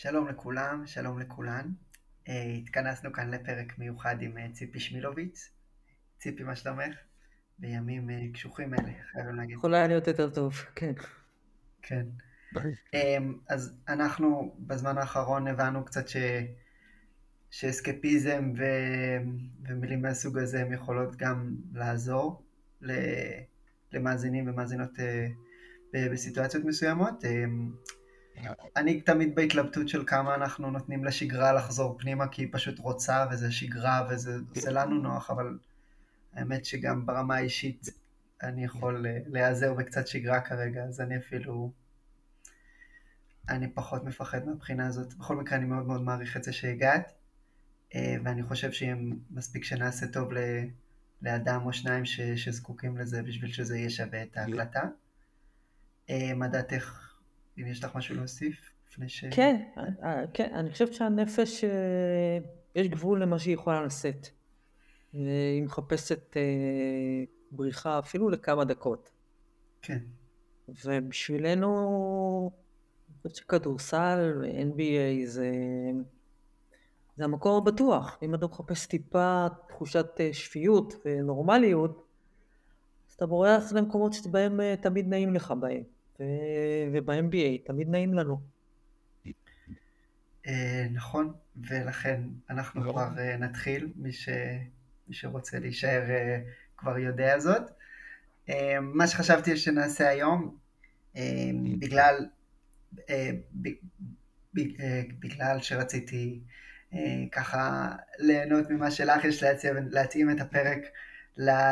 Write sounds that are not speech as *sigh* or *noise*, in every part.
שלום לכולם, שלום לכולן. אה, התכנסנו כאן לפרק מיוחד עם אה, ציפי שמילוביץ. ציפי, מה שלומך? בימים אה, קשוחים אלה, חייבים להגיד. יכול היה להיות יותר טוב, כן. כן. אמ, אז אנחנו בזמן האחרון הבנו קצת ש... שאסקפיזם ו... ומילים מהסוג הזה הם יכולות גם לעזור למאזינים ומאזינות בסיטואציות מסוימות. אני תמיד בהתלבטות של כמה אנחנו נותנים לשגרה לחזור פנימה, כי היא פשוט רוצה, וזה שגרה, וזה עושה לנו נוח, אבל האמת שגם ברמה האישית אני יכול להיעזר בקצת שגרה כרגע, אז אני אפילו... אני פחות מפחד מהבחינה הזאת. בכל מקרה, אני מאוד מאוד מעריך את זה שהגעת, אה, ואני חושב שאם מספיק שנעשה טוב לאדם או שניים ש... שזקוקים לזה בשביל שזה יהיה שווה את ההקלטה. אה, מה דעתך אם יש לך משהו להוסיף לפני ש... כן, אה, כן, אני חושבת שהנפש, אה, יש גבול למה שהיא יכולה לשאת. היא מחפשת אה, בריחה אפילו לכמה דקות. כן. ובשבילנו, אני חושבת שכדורסל, NBA זה, זה המקור הבטוח. אם אתה מחפש טיפה תחושת שפיות ונורמליות, אז אתה בורח למקומות שבהם תמיד נעים לך בהם. וב-MBA תמיד נעים לנו. אה, נכון, ולכן אנחנו לא. כבר אה, נתחיל. מי שרוצה להישאר אה, כבר יודע זאת. מה שחשבתי שנעשה היום, בגלל, בגלל שרציתי ככה ליהנות ממה שלך יש להתאים את הפרק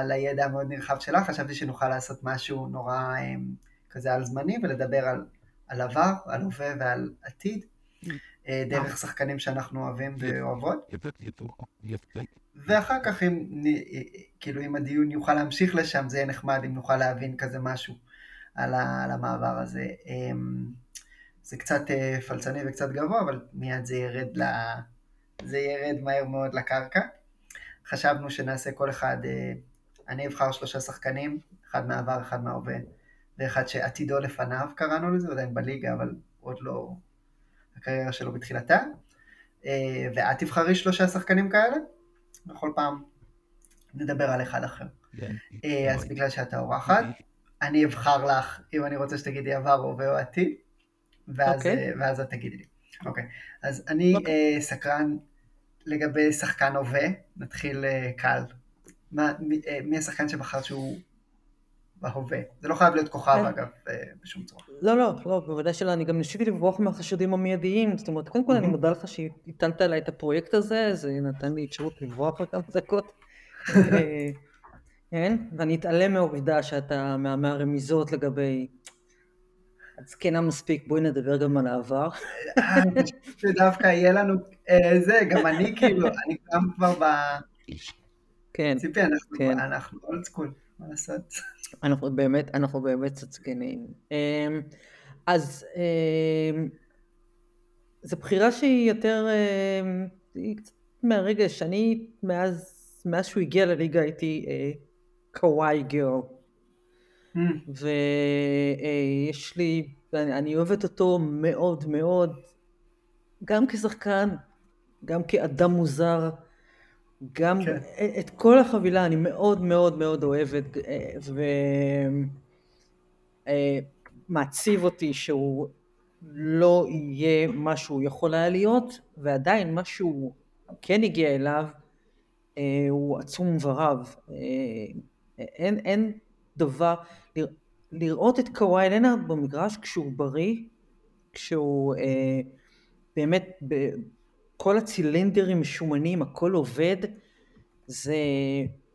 לידע המאוד נרחב שלך, חשבתי שנוכל לעשות משהו נורא כזה על זמני ולדבר על, על עבר, על הווה ועל עתיד, אה, דרך שחקנים שאנחנו אוהבים ואוהבות. ואחר כך אם, כאילו אם הדיון יוכל להמשיך לשם, זה יהיה נחמד אם נוכל להבין כזה משהו על, ה, על המעבר הזה. אמ, זה קצת אה, פלצני וקצת גבוה, אבל מיד זה ירד, ל... זה ירד מהר מאוד לקרקע. חשבנו שנעשה כל אחד, אה, אני אבחר שלושה שחקנים, אחד מהעבר, אחד מההווה, ואחד שעתידו לפניו קראנו לזה, עדיין בליגה, אבל עוד לא הקריירה שלו בתחילתה. אה, ואת תבחרי שלושה שחקנים כאלה, בכל פעם נדבר על אחד אחר. כן. אה, אז בגלל שאת האורחת, אני אבחר לך אם אני רוצה שתגידי עבר, הווה או עתיד, ואז, אוקיי. אה, ואז את תגידי לי. אוקיי, אז אני אוקיי. סקרן לגבי שחקן הווה, נתחיל קל. מה, מי השחקן שבחרת שהוא בהווה. זה לא חייב להיות כוכב כן. אגב, אה, בשום צורה. לא, לא, לא, בוודאי שלא, אני גם ניסיתי לברוח מהחשודים המיידיים, זאת אומרת, קודם כל אני מודה לך שהטלת עליי את הפרויקט הזה, זה נתן לי אפשרות לברוח לכמה דקות. *laughs* אה, כן, ואני אתעלם מהעובדה שאתה מהרמיזות לגבי אז כן מספיק, בואי נדבר גם על העבר. *laughs* שדווקא יהיה לנו זה, גם אני כאילו, אני גם כבר ב... כן. ציפי, אנחנו אולד סקול, מה לעשות? אנחנו באמת, אנחנו באמת קצת זקנים. אמ, אז אמ, זו בחירה שהיא יותר, אמ, היא קצת מהרגש, אני מאז, מאז שהוא הגיע לליגה הייתי אה, קוואי גאו. Mm. ויש לי, אני, אני אוהבת אותו מאוד מאוד, גם כשחקן, גם כאדם מוזר. גם כן. את כל החבילה אני מאוד מאוד מאוד אוהבת ומעציב אותי שהוא לא יהיה מה שהוא יכול היה להיות ועדיין מה שהוא כן הגיע אליו אה, הוא עצום ורב אה, אין, אין דבר לראות את קוואי לנארד במגרש כשהוא בריא כשהוא אה, באמת כל הצילינדרים משומנים, הכל עובד, זה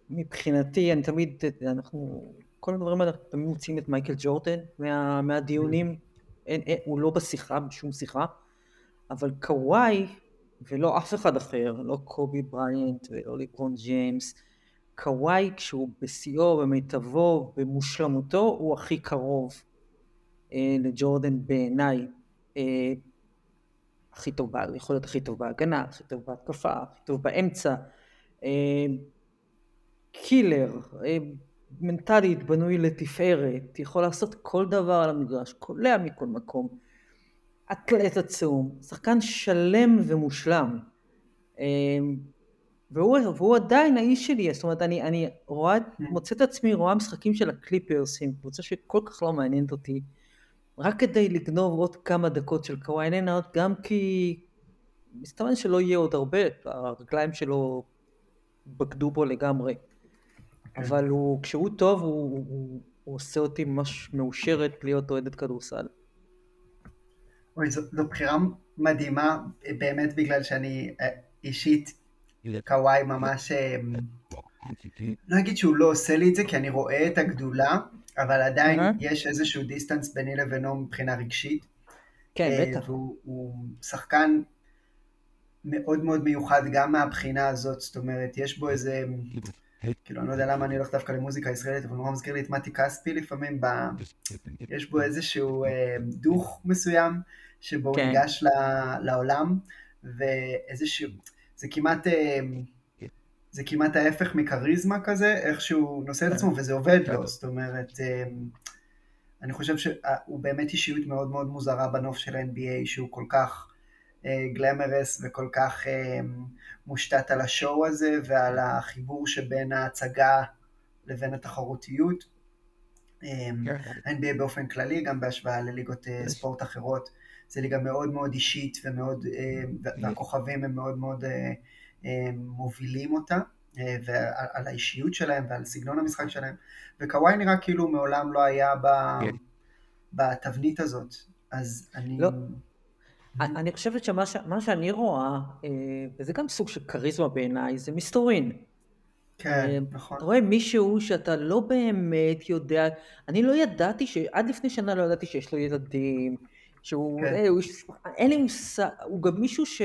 מבחינתי, אני תמיד, אנחנו, כל הדברים האלה, תמיד מוצאים את מייקל ג'ורדן מה, מהדיונים, אין, אין, הוא לא בשיחה, בשום שיחה, אבל קוואי, ולא אף אחד אחר, לא קובי בריאנט ולא לברון ג'יימס, קוואי כשהוא בשיאו, במיטבו, במושלמותו, הוא הכי קרוב אה, לג'ורדן בעיניי. אה, הכי טוב, יכול להיות הכי טוב בהגנה, הכי טוב בהתקפה, הכי טוב באמצע. אה, קילר, אה, מנטלית בנוי לתפארת, יכול לעשות כל דבר על המגרש, קולע מכל מקום. אתלט עצום, שחקן שלם ומושלם. אמ, והוא, והוא עדיין האיש שלי, זאת אומרת, אני, אני רואה, מוצא את עצמי רואה משחקים של הקליפרס, קבוצה שכל כך לא מעניינת אותי, רק כדי לגנוב עוד כמה דקות של קוואי לנארד, גם כי מסתמן שלא יהיה עוד הרבה, הרגליים שלו בגדו בו לגמרי. כן. אבל הוא, כשהוא טוב, הוא, הוא, הוא עושה אותי ממש מאושרת להיות אוהדת כדורסל. אוי, זו, זו בחירה מדהימה, באמת בגלל שאני אה, אישית, קוואי ממש, אה, לא אגיד שהוא לא עושה לי את זה, כי אני רואה את הגדולה, אבל עדיין יש איזשהו דיסטנס ביני לבינו מבחינה רגשית. כן, אה, בטח. והוא שחקן מאוד מאוד מיוחד גם מהבחינה הזאת, זאת אומרת, יש בו איזה, כאילו, אני לא יודע למה אני הולך דווקא למוזיקה ישראלית, אבל נורא מזכיר לי את מתי כספי לפעמים, ב... יש בו איזשהו אה, דוך מסוים, שבו כן. הוא ניגש לעולם, ואיזשהו, זה כמעט... אה, זה כמעט ההפך מכריזמה כזה, איך שהוא נושא את עצמו, וזה עובד לו, זאת אומרת, אני חושב שהוא באמת אישיות מאוד מאוד מוזרה בנוף של ה-NBA, שהוא כל כך גלמרס וכל כך מושתת על השואו הזה ועל החיבור שבין ההצגה לבין התחרותיות. ה-NBA באופן כללי, גם בהשוואה לליגות אה, ספורט אחרות, זה ליגה מאוד מאוד אישית ומאוד, והכוכבים הם מאוד מאוד אה, מובילים אותה. אה, ועל האישיות שלהם ועל סגנון המשחק שלהם, וקוואי נראה כאילו מעולם לא היה ב... כן. בתבנית הזאת, אז אני... לא. אני חושבת שמה ש... שאני רואה, אה, וזה גם סוג של כריזמה בעיניי, זה מסתורין. כן, אה, נכון. אתה רואה מישהו שאתה לא באמת יודע, אני לא ידעתי, ש... עד לפני שנה לא ידעתי שיש לו ילדים, שהוא, כן. הוא, אין לי מושג, הוא גם מישהו ש...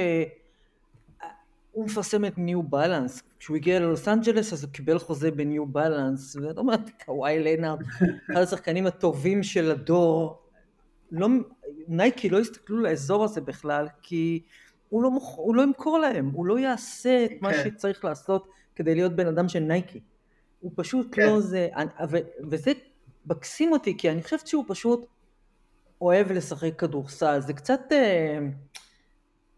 הוא מפרסם את ניו בלנס, כשהוא הגיע ללוס אנג'לס אז הוא קיבל חוזה בניו בלנס, ואתה אומר, קוואי לנארד, אחד השחקנים הטובים של הדור, לא, נייקי לא הסתכלו לאזור הזה בכלל, כי הוא לא, מוכ... הוא לא ימכור להם, הוא לא יעשה את מה כן. שצריך לעשות כדי להיות בן אדם של נייקי. הוא פשוט כן. לא זה, ו, וזה מקסים אותי, כי אני חושבת שהוא פשוט אוהב לשחק כדורסל, זה קצת...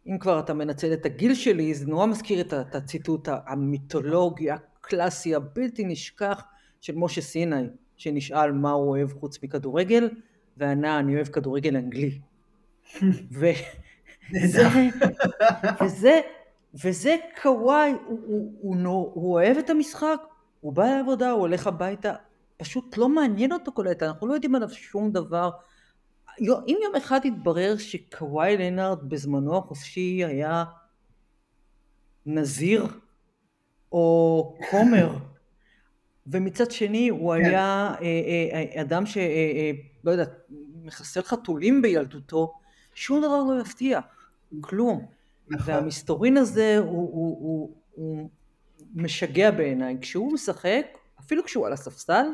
אם כבר אתה מנצל את הגיל שלי, זה נורא מזכיר את הציטוט המיתולוגי הקלאסי הבלתי נשכח של משה סיני, שנשאל מה הוא אוהב חוץ מכדורגל, וענה אני אוהב כדורגל אנגלי. וזה, וזה, וזה קוואי, הוא, הוא, הוא, הוא, הוא אוהב את המשחק, הוא בא לעבודה, הוא הולך הביתה, פשוט לא מעניין אותו כל העת, אנחנו לא יודעים עליו שום דבר, אם יום אחד יתברר שקוואי לנארד בזמנו החופשי היה נזיר או כומר, *laughs* ומצד שני הוא כן. היה אה, אה, אה, אדם שלא יודע, מחסל חתולים בילדותו, שום דבר לא יפתיע, כלום. נכון. והמסתורין הזה הוא, הוא, הוא, הוא משגע בעיניי. כשהוא משחק, אפילו כשהוא על הספסל,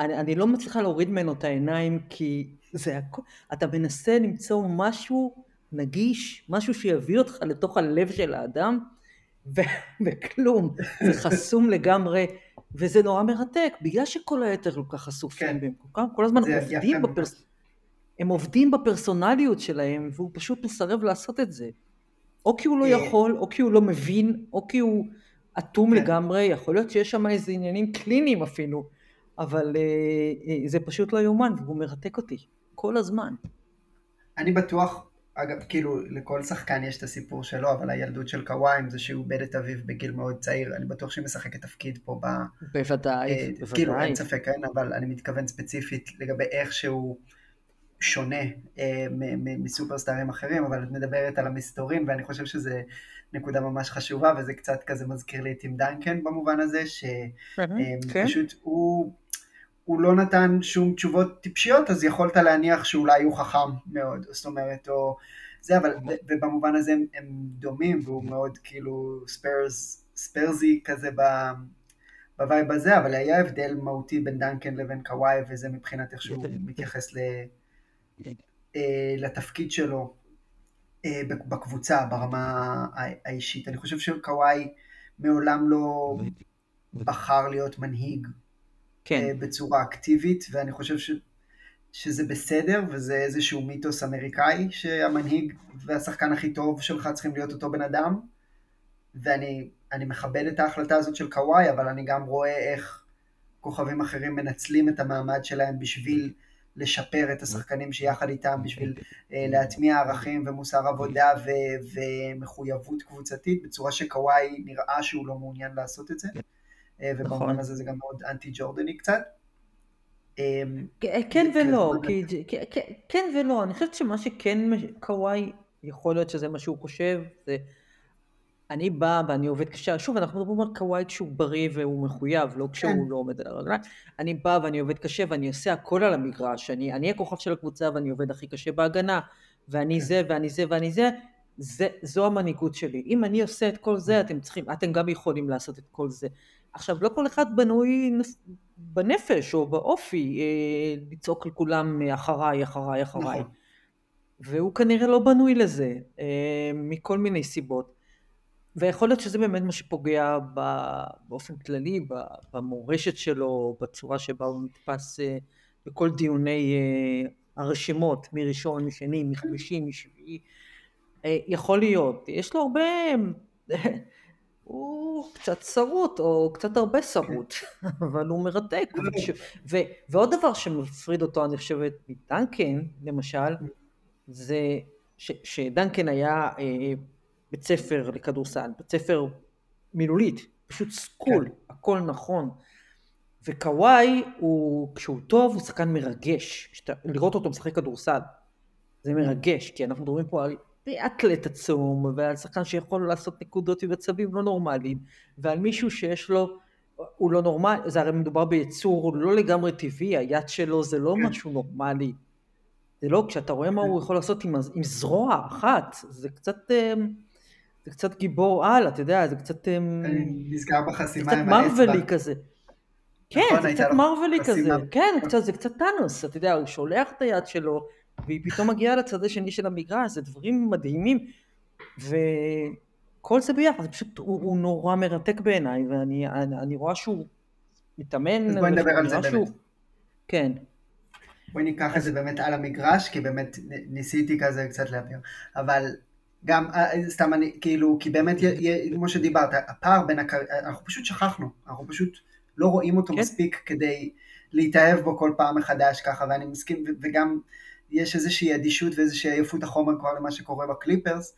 אני, אני לא מצליחה להוריד ממנו את העיניים כי זה הכל, אתה מנסה למצוא משהו נגיש, משהו שיביא אותך לתוך הלב של האדם, ו- וכלום, זה חסום לגמרי, וזה נורא מרתק, בגלל שכל היתר כל כך חשופים, כן. והם כל, כל הזמן עובדים, בפרס... הם עובדים בפרסונליות שלהם, והוא פשוט מסרב לעשות את זה. או כי הוא לא אה. יכול, או כי הוא לא מבין, או כי הוא אטום כן. לגמרי, יכול להיות שיש שם איזה עניינים קליניים אפילו, אבל אה, אה, זה פשוט לא יאומן, והוא מרתק אותי. כל הזמן. אני בטוח, אגב, כאילו, לכל שחקן יש את הסיפור שלו, אבל הילדות של קוואי, זה שהוא איבד את אביו בגיל מאוד צעיר, אני בטוח שהיא משחקת תפקיד פה ב... בוודאי, אה, בוודאי. כאילו, אין ספק, כן, אבל אני מתכוון ספציפית לגבי איך שהוא שונה אה, מסופרסטארים אחרים, אבל את מדברת על המסתורים, ואני חושב שזה נקודה ממש חשובה, וזה קצת כזה מזכיר לי את טים דנקן במובן הזה, שפשוט כן. הוא... הוא לא נתן שום תשובות טיפשיות, אז יכולת להניח שאולי הוא חכם מאוד, זאת אומרת, או זה, אבל, ובמובן הזה הם, הם דומים, והוא מאוד כאילו ספרס, ספרסי כזה ב... ב vibe הזה, אבל היה הבדל מהותי בין דנקן לבין קוואי, וזה מבחינת איך שהוא מתייחס ל, אה, לתפקיד שלו אה, בקבוצה, ברמה האישית. אני חושב שקוואי מעולם לא בחר להיות מנהיג כן. בצורה אקטיבית, ואני חושב שזה בסדר, וזה איזשהו מיתוס אמריקאי, שהמנהיג והשחקן הכי טוב שלך צריכים להיות אותו בן אדם, ואני מכבד את ההחלטה הזאת של קוואי, אבל אני גם רואה איך כוכבים אחרים מנצלים את המעמד שלהם בשביל לשפר את השחקנים שיחד איתם, בשביל אה, להטמיע ערכים ומוסר עבודה ו- ומחויבות קבוצתית, בצורה שקוואי נראה שהוא לא מעוניין לעשות את זה, אה, ובמובן נכון. הזה זה גם מאוד אנטי ג'ורדני קצת. אמ, כן ולא, כן ולא, אני חושבת שמה שכן קוואי, יכול להיות שזה מה שהוא חושב, זה אני באה ואני עובד קשה, שוב אנחנו מדברים על קוואי כשהוא בריא והוא מחויב, לא כשהוא כן. לא עומד על הרגליים, אני באה ואני עובד קשה ואני עושה הכל על המגרש, אני, אני הכוכב של הקבוצה ואני עובד הכי קשה בהגנה, ואני כן. זה ואני זה ואני זה, זה, זו המנהיגות שלי. אם אני עושה את כל זה, אתם צריכים, אתם גם יכולים לעשות את כל זה. עכשיו, לא כל אחד בנוי בנפש או באופי אה, לצעוק על כולם אחריי, אחריי, אחריי. נכון. והוא כנראה לא בנוי לזה, אה, מכל מיני סיבות. ויכול להיות שזה באמת מה שפוגע באופן כללי, במורשת שלו, בצורה שבה הוא נתפס אה, בכל דיוני הרשימות, מראשון, משני, מחמישי, משביעי. יכול להיות. יש לו הרבה... *laughs* הוא קצת שרוט, או קצת הרבה שרוט, *laughs* אבל הוא מרתק. ו, ועוד דבר שמפריד אותו, אני חושבת, מדנקן, למשל, זה ש, שדנקן היה אה, בית ספר לכדורסל, בית ספר מילולית, פשוט סקול, כן. הכל נכון. וקוואי הוא, כשהוא טוב, הוא שחקן מרגש. שת, לראות אותו משחק כדורסל, זה מרגש, כי אנחנו מדברים פה על באתלט עצום, ועל שחקן שיכול לעשות נקודות במצבים לא נורמליים, ועל מישהו שיש לו, הוא לא נורמלי, זה הרי מדובר ביצור לא לגמרי טבעי, היד שלו זה לא כן. משהו נורמלי. זה לא, כשאתה רואה מה הוא יכול לעשות עם, עם זרוע אחת, זה קצת, אמ, זה קצת גיבור על, אתה יודע, זה קצת... אמ, נזכר בחסימה עם האצבע. קצת מרווילי כזה. כן, נכון, זה קצת מרווילי כזה, כן, זה קצת טאנוס, אתה יודע, הוא שולח את היד שלו, והיא פתאום מגיעה לצד השני של המגרש, זה דברים מדהימים, וכל זה ביחד, פשוט, הוא, הוא נורא מרתק בעיניי, ואני אני, אני רואה שהוא מתאמן, אז בואי נדבר על זה באמת. שהוא... כן. בואי ניקח את זה באמת על המגרש, כי באמת ניסיתי כזה קצת להבהיר, אבל גם, אה, סתם אני, כאילו, כי באמת, כמו שדיברת, הפער בין, הקר... אנחנו פשוט שכחנו, אנחנו פשוט לא רואים אותו כן. מספיק כדי להתאהב בו כל פעם מחדש ככה, ואני מסכים, וגם יש איזושהי אדישות ואיזושהי עייפות החומר כבר למה שקורה בקליפרס.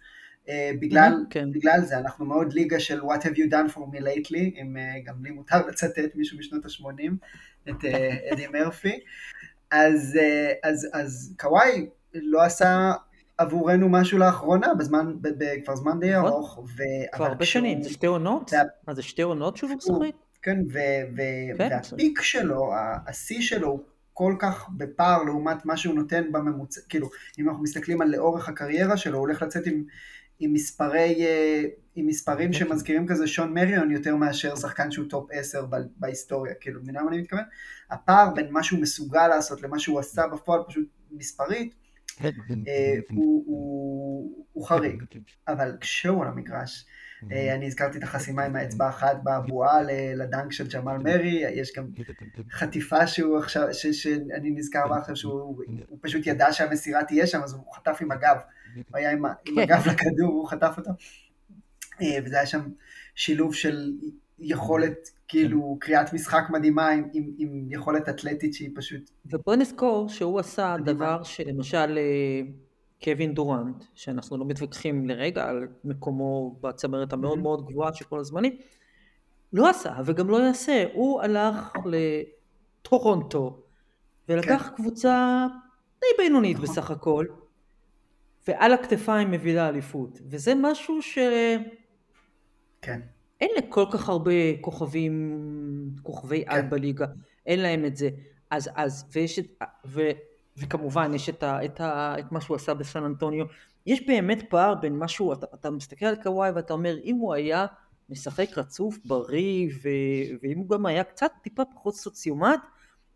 Uh, בגלל, mm-hmm, כן. בגלל זה, אנחנו מאוד ליגה של What have you done for me lately, אם uh, גם לי מותר *laughs* לצטט מישהו משנות ה-80, את uh, אדי מרפי. אז, uh, אז, אז קוואי לא עשה עבורנו משהו לאחרונה, בזמן, כבר זמן די נכון. ארוך. כבר הרבה שנים, זה שתי עונות? מה זה שתי עונות שהוא משחק? כן, כן וה peak שלו, השיא שלו הוא כל כך בפער לעומת מה שהוא נותן בממוצע, כאילו, אם אנחנו מסתכלים על לאורך הקריירה שלו, הוא הולך לצאת עם, עם מספרי, אה, עם מספרים אוקיי. שמזכירים כזה שון מריון יותר מאשר שחקן שהוא top 10 בהיסטוריה, כאילו, מבינה מה אני מתכוון? הפער בין מה שהוא מסוגל לעשות למה שהוא עשה בפועל, פשוט מספרית, אה, הוא, הוא, הוא חריג, אבל כשהוא על המגרש, אני הזכרתי את החסימה עם האצבע האחת בבועה לדנק של ג'מאל מרי, יש גם חטיפה שהוא עכשיו, שאני נזכר בה עכשיו שהוא פשוט ידע שהמסירה תהיה שם, אז הוא חטף עם הגב, הוא היה עם כן. הגב לכדור, הוא חטף אותו, אה, וזה היה שם שילוב של יכולת, כאילו, קריאת משחק מדהימה עם, עם, עם יכולת אתלטית שהיא פשוט... ובוא נזכור שהוא עשה מדהימה. דבר שלמשל אה, קווין דורנט, שאנחנו לא מתווכחים לרגע על מקומו בצמרת המאוד mm-hmm. מאוד גבוהה של כל הזמנים, לא עשה וגם לא יעשה, הוא הלך לטורונטו ולקח כן. קבוצה די בינונית נכון. בסך הכל, ועל הכתפיים מביא לאליפות, וזה משהו ש... כן. אין לכל כך הרבה כוכבים, כוכבי כן. על בליגה, אין להם את זה. אז, אז, ויש את, ו, וכמובן יש את, ה, את, ה, את מה שהוא עשה בסן אנטוניו. יש באמת פער בין משהו, אתה, אתה מסתכל על קוואי ואתה אומר, אם הוא היה משחק רצוף, בריא, ו, ואם הוא גם היה קצת טיפה פחות סוציומט,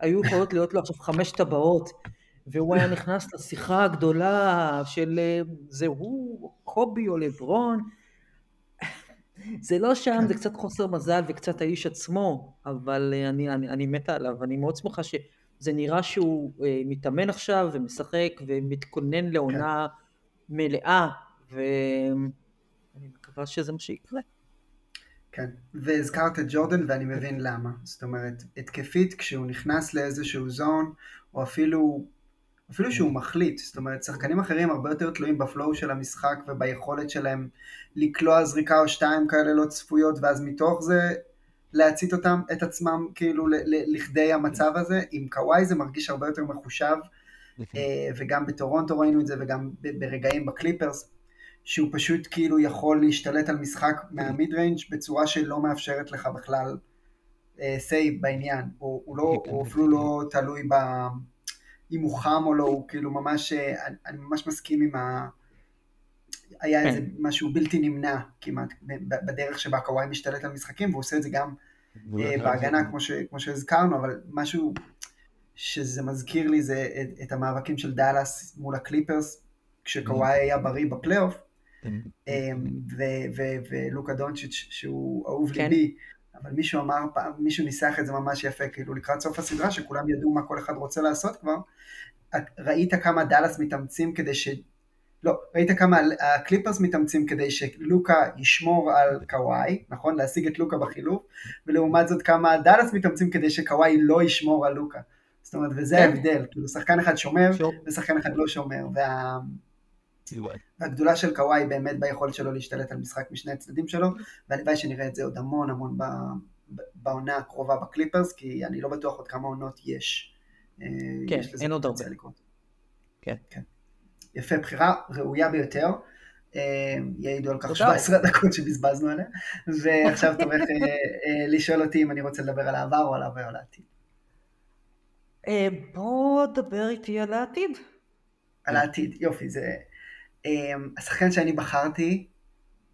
היו יכולות להיות לו עכשיו חמש טבעות, והוא היה נכנס לשיחה הגדולה של זה הוא, קובי או לברון. זה לא שם, זה קצת חוסר מזל וקצת האיש עצמו, אבל אני, אני, אני מתה עליו, אני מאוד שמחה ש... זה נראה שהוא אה, מתאמן עכשיו ומשחק ומתכונן לעונה כן. מלאה, ואני מקווה שזה מה שיקרה. כן, והזכרת את ג'ורדן ואני מבין למה. זאת אומרת, התקפית כשהוא נכנס לאיזשהו זון, או אפילו, אפילו שהוא מחליט, זאת אומרת, שחקנים אחרים הרבה יותר תלויים בפלואו של המשחק וביכולת שלהם לקלוע זריקה או שתיים כאלה לא צפויות, ואז מתוך זה להצית אותם, את עצמם כאילו לכדי המצב הזה. עם קוואי זה מרגיש הרבה יותר מחושב, אה, וגם בטורונטו ראינו את זה, וגם ברגעים בקליפרס. שהוא פשוט כאילו יכול להשתלט על משחק מה mid range בצורה שלא מאפשרת לך בכלל say ב uh, בעניין, הוא, הוא, לא, כן, הוא אפילו כן. לא תלוי ב... אם הוא חם או לא, הוא כאילו ממש, אה, אני, אני ממש מסכים עם ה... היה איזה כן. משהו בלתי נמנע כמעט בדרך שבה קוואי משתלט על משחקים, והוא עושה את זה גם בהגנה כמו, ש, כמו שהזכרנו, אבל משהו שזה מזכיר לי זה את, את המאבקים של דאלאס מול הקליפרס, כשקוואי היה בריא בפלייאוף, אמ, ולוקה דונצ'יץ' שהוא אהוב כן. ליבי, אבל מישהו אמר פעם, מישהו ניסח את זה ממש יפה, כאילו לקראת סוף הסדרה, שכולם ידעו מה כל אחד רוצה לעשות כבר, ראית כמה דאלאס מתאמצים כדי ש... לא, ראית כמה הקליפרס מתאמצים כדי שלוקה ישמור על קוואי, נכון? להשיג את לוקה בחילוף, ולעומת זאת כמה דאלאס מתאמצים כדי שקוואי לא ישמור על לוקה. זאת אומרת, וזה כן. ההבדל, כאילו שחקן אחד שומר, ושחקן אחד לא שומר, וה... והגדולה של קוואי באמת ביכולת שלו להשתלט על משחק משני הצדדים שלו, והלוואי שנראה את זה עוד המון המון בעונה הקרובה בקליפרס, כי אני לא בטוח עוד כמה עונות יש. אה, כן, יש אין עוד הרבה. כן. כן. יפה, בחירה ראויה ביותר. אה, יעידו על כך 17 דקות שבזבזנו עליה, ועכשיו תורך אה, לשאול אותי אם אני רוצה לדבר על העבר או על העבר או על העתיד. בוא דבר איתי על העתיד. על העתיד, יופי, זה... השחקן שאני בחרתי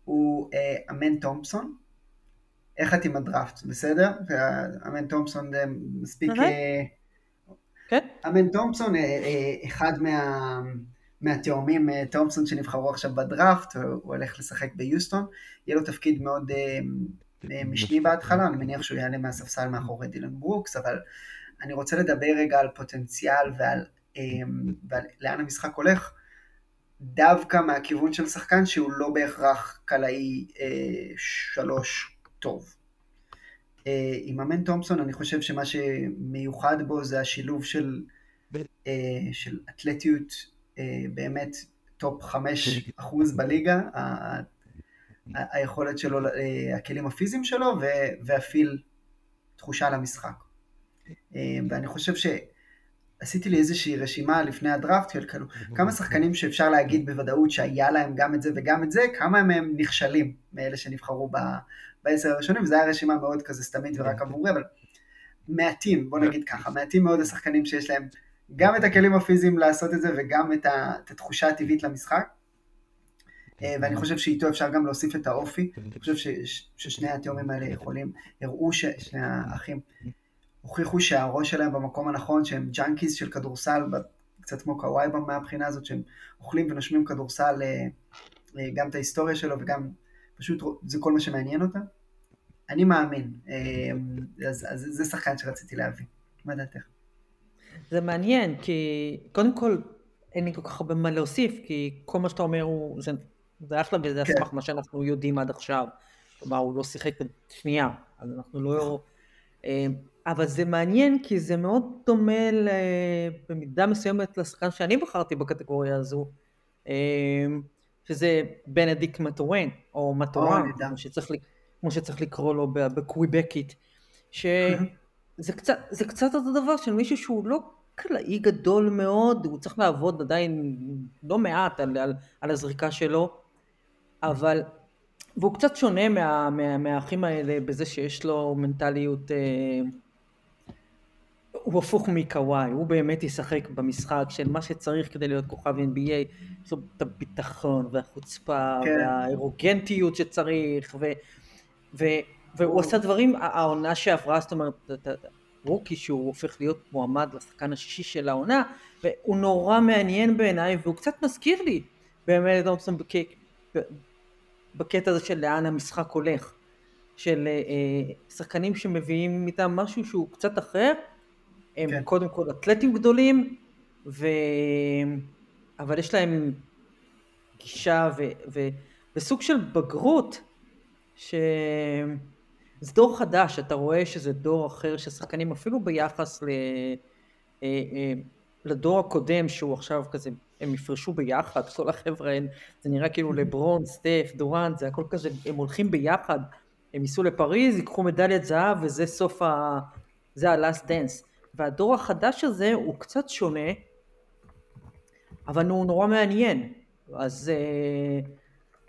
הוא אה, אמן תומפסון. איך את עם הדראפט, בסדר? אמן תומפסון זה מספיק... אה, כן. אמן תומפסון, אה, אחד מה... מהתאומים תומפסון שנבחרו עכשיו בדראפט, הוא הולך לשחק ביוסטון, יהיה לו תפקיד מאוד משני בהתחלה, אני מניח שהוא יעלה מהספסל מאחורי דילן ברוקס, אבל אני רוצה לדבר רגע על פוטנציאל ועל, ועל לאן המשחק הולך. דווקא מהכיוון של שחקן שהוא לא בהכרח קלעי אה, שלוש טוב. אה, עם אמן תומפסון אני חושב שמה שמיוחד בו זה השילוב של, אה, של אתלטיות אה, באמת top חמש אחוז בליגה, היכולת שלו, אה, הכלים הפיזיים שלו וה feel תחושה למשחק. אה, ואני חושב ש... עשיתי לי איזושהי רשימה לפני הדראפט של כאילו כמה שחקנים שאפשר להגיד בוודאות שהיה להם גם את זה וגם את זה, כמה מהם נכשלים מאלה שנבחרו בעשר הראשונים, וזו הייתה רשימה מאוד כזה סתמית ורק עבורי, אבל מעטים, בוא נגיד ככה, מעטים מאוד השחקנים שיש להם גם את הכלים הפיזיים לעשות את זה וגם את, את התחושה הטבעית למשחק. אה, ואני חושב שאיתו אפשר גם להוסיף את האופי, אני חושב ששני התאומים האלה יכולים, הראו ששני האחים הוכיחו שהראש שלהם במקום הנכון, שהם junkies של כדורסל, קצת כמו קוואי מהבחינה הזאת, שהם אוכלים ונושמים כדורסל, אה, אה, גם את ההיסטוריה שלו וגם פשוט זה כל מה שמעניין אותם. אני מאמין, אז, אז זה שחקן שרציתי להביא. מה דעתך? זה מעניין, כי קודם כל אין לי כל כך הרבה מה להוסיף, כי כל מה שאתה אומר הוא, זה, זה אחלה וזה כן. אסמך מה שאנחנו יודעים עד עכשיו. כלומר, הוא לא שיחק שנייה, אז אנחנו לא... אבל זה מעניין כי זה מאוד דומה במידה מסוימת לשחקן שאני בחרתי בקטגוריה הזו, אמ, שזה בנדיק מטורן, או מטורן, כמו שצריך, כמו שצריך לקרוא לו בקוויבקית, שזה קצת, זה קצת אותו דבר של מישהו שהוא לא קלעי גדול מאוד, הוא צריך לעבוד עדיין לא מעט על, על, על הזריקה שלו, אבל, והוא קצת שונה מה, מה, מהאחים האלה בזה שיש לו מנטליות אה, הוא הפוך מקוואי, הוא באמת ישחק במשחק של מה שצריך כדי להיות כוכב NBA, יש לו את הביטחון והחוצפה כן. והאירוגנטיות שצריך, ו, ו, והוא עשה דברים, העונה שעברה, זאת אומרת, רוקי שהוא הופך להיות מועמד לשחקן השישי של העונה, והוא נורא מעניין בעיניי, והוא קצת מזכיר לי באמת דומפסון בקטע הזה של לאן המשחק הולך, של אה, שחקנים שמביאים איתם משהו שהוא קצת אחר, הם כן. קודם כל אתלטים גדולים, ו... אבל יש להם גישה ו... ו... וסוג של בגרות, ש... זה דור חדש, אתה רואה שזה דור אחר של שחקנים, אפילו ביחס ל... אה, אה, לדור הקודם, שהוא עכשיו כזה, הם יפרשו ביחד, כל החבר'ה זה נראה כאילו לברון, סטף, דורנט, זה הכל כזה, הם הולכים ביחד, הם ייסעו לפריז, ייקחו מדליית זהב, וזה סוף ה... זה ה-last dance. והדור החדש הזה הוא קצת שונה, אבל הוא נורא מעניין. אז אה,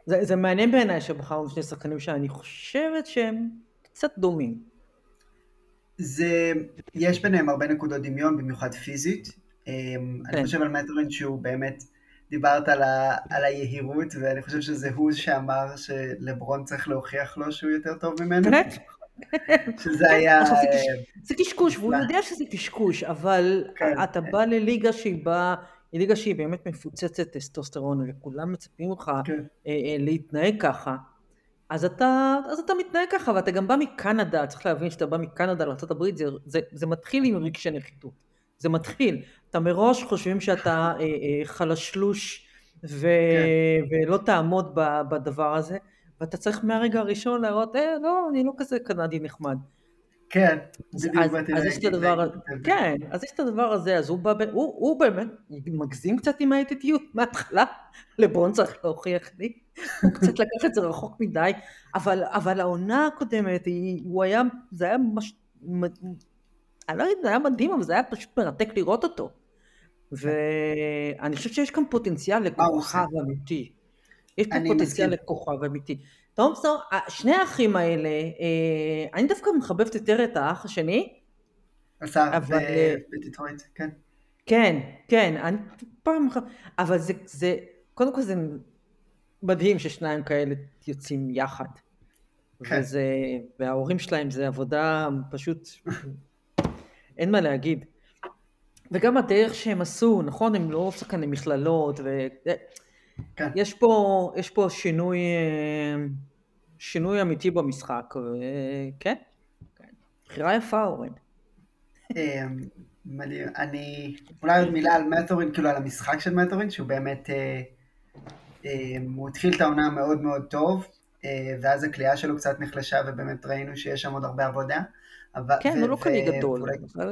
זה, זה מעניין בעיניי שבחרנו שני שחקנים שאני חושבת שהם קצת דומים. זה, יש ביניהם הרבה נקודות דמיון, במיוחד פיזית. כן. אני חושב על מטרין שהוא באמת, דיברת על, ה, על היהירות, ואני חושב שזה הוא שאמר שלברון צריך להוכיח לו שהוא יותר טוב ממנו. באמת? *laughs* שזה היה... זה קשקוש, והוא יודע שזה קשקוש, אבל כן. אתה בא לליגה שהיא באה... היא ליגה שהיא באמת מפוצצת טסטוסטרון, וכולם מצפים ממך כן. להתנהג ככה. אז אתה, אז אתה מתנהג ככה, ואתה גם בא מקנדה, צריך להבין שאתה בא מקנדה לארה"ב, זה, זה, זה מתחיל עם רגשי נחיתות. זה מתחיל. אתה מראש חושבים שאתה אה, אה, חלשלוש ו, כן. ולא תעמוד בדבר הזה, ואתה צריך מהרגע הראשון להראות, אה, לא, אני לא כזה קנדי נחמד. כן, בדיוק באתי אז יש את הדבר הזה, כן, אז יש את הדבר הזה, אז הוא בא, הוא, הוא באמת מגזים קצת עם האטיטיות מההתחלה, לברון צריך להוכיח לי, הוא קצת לקח את זה רחוק מדי, אבל, אבל העונה הקודמת, הוא היה, זה היה ממש, אני לא יודעת, זה היה מדהים, אבל זה היה פשוט מרתק לראות אותו. ואני חושבת שיש כאן פוטנציאל לכוכב אמיתי. יש פה פוטנציאל לכוכב אמיתי. תומפסון, שני האחים האלה, אה, אני דווקא מחבבת יותר את האח השני. עשה בדיטרויט, כן. כן, כן, אני פעם אחת, אבל זה, זה, קודם כל זה מדהים ששניים כאלה יוצאים יחד. כן. וזה, וההורים שלהם זה עבודה פשוט, אין מה להגיד. וגם הדרך שהם עשו, נכון, הם לא שחקני מכללות, ו... כן. יש, פה, יש פה שינוי, אה, שינוי אמיתי במשחק, כן, כן. בחירה יפה אורן. מדהים, אני, אולי עוד מילה על מטורין, כאילו על המשחק של מטורין, שהוא באמת, אה, אמ, הוא התחיל את העונה מאוד מאוד טוב, אה, ואז הקליעה שלו קצת נחלשה, ובאמת ראינו שיש שם עוד הרבה עבודה. כן, הוא לא כלי גדול.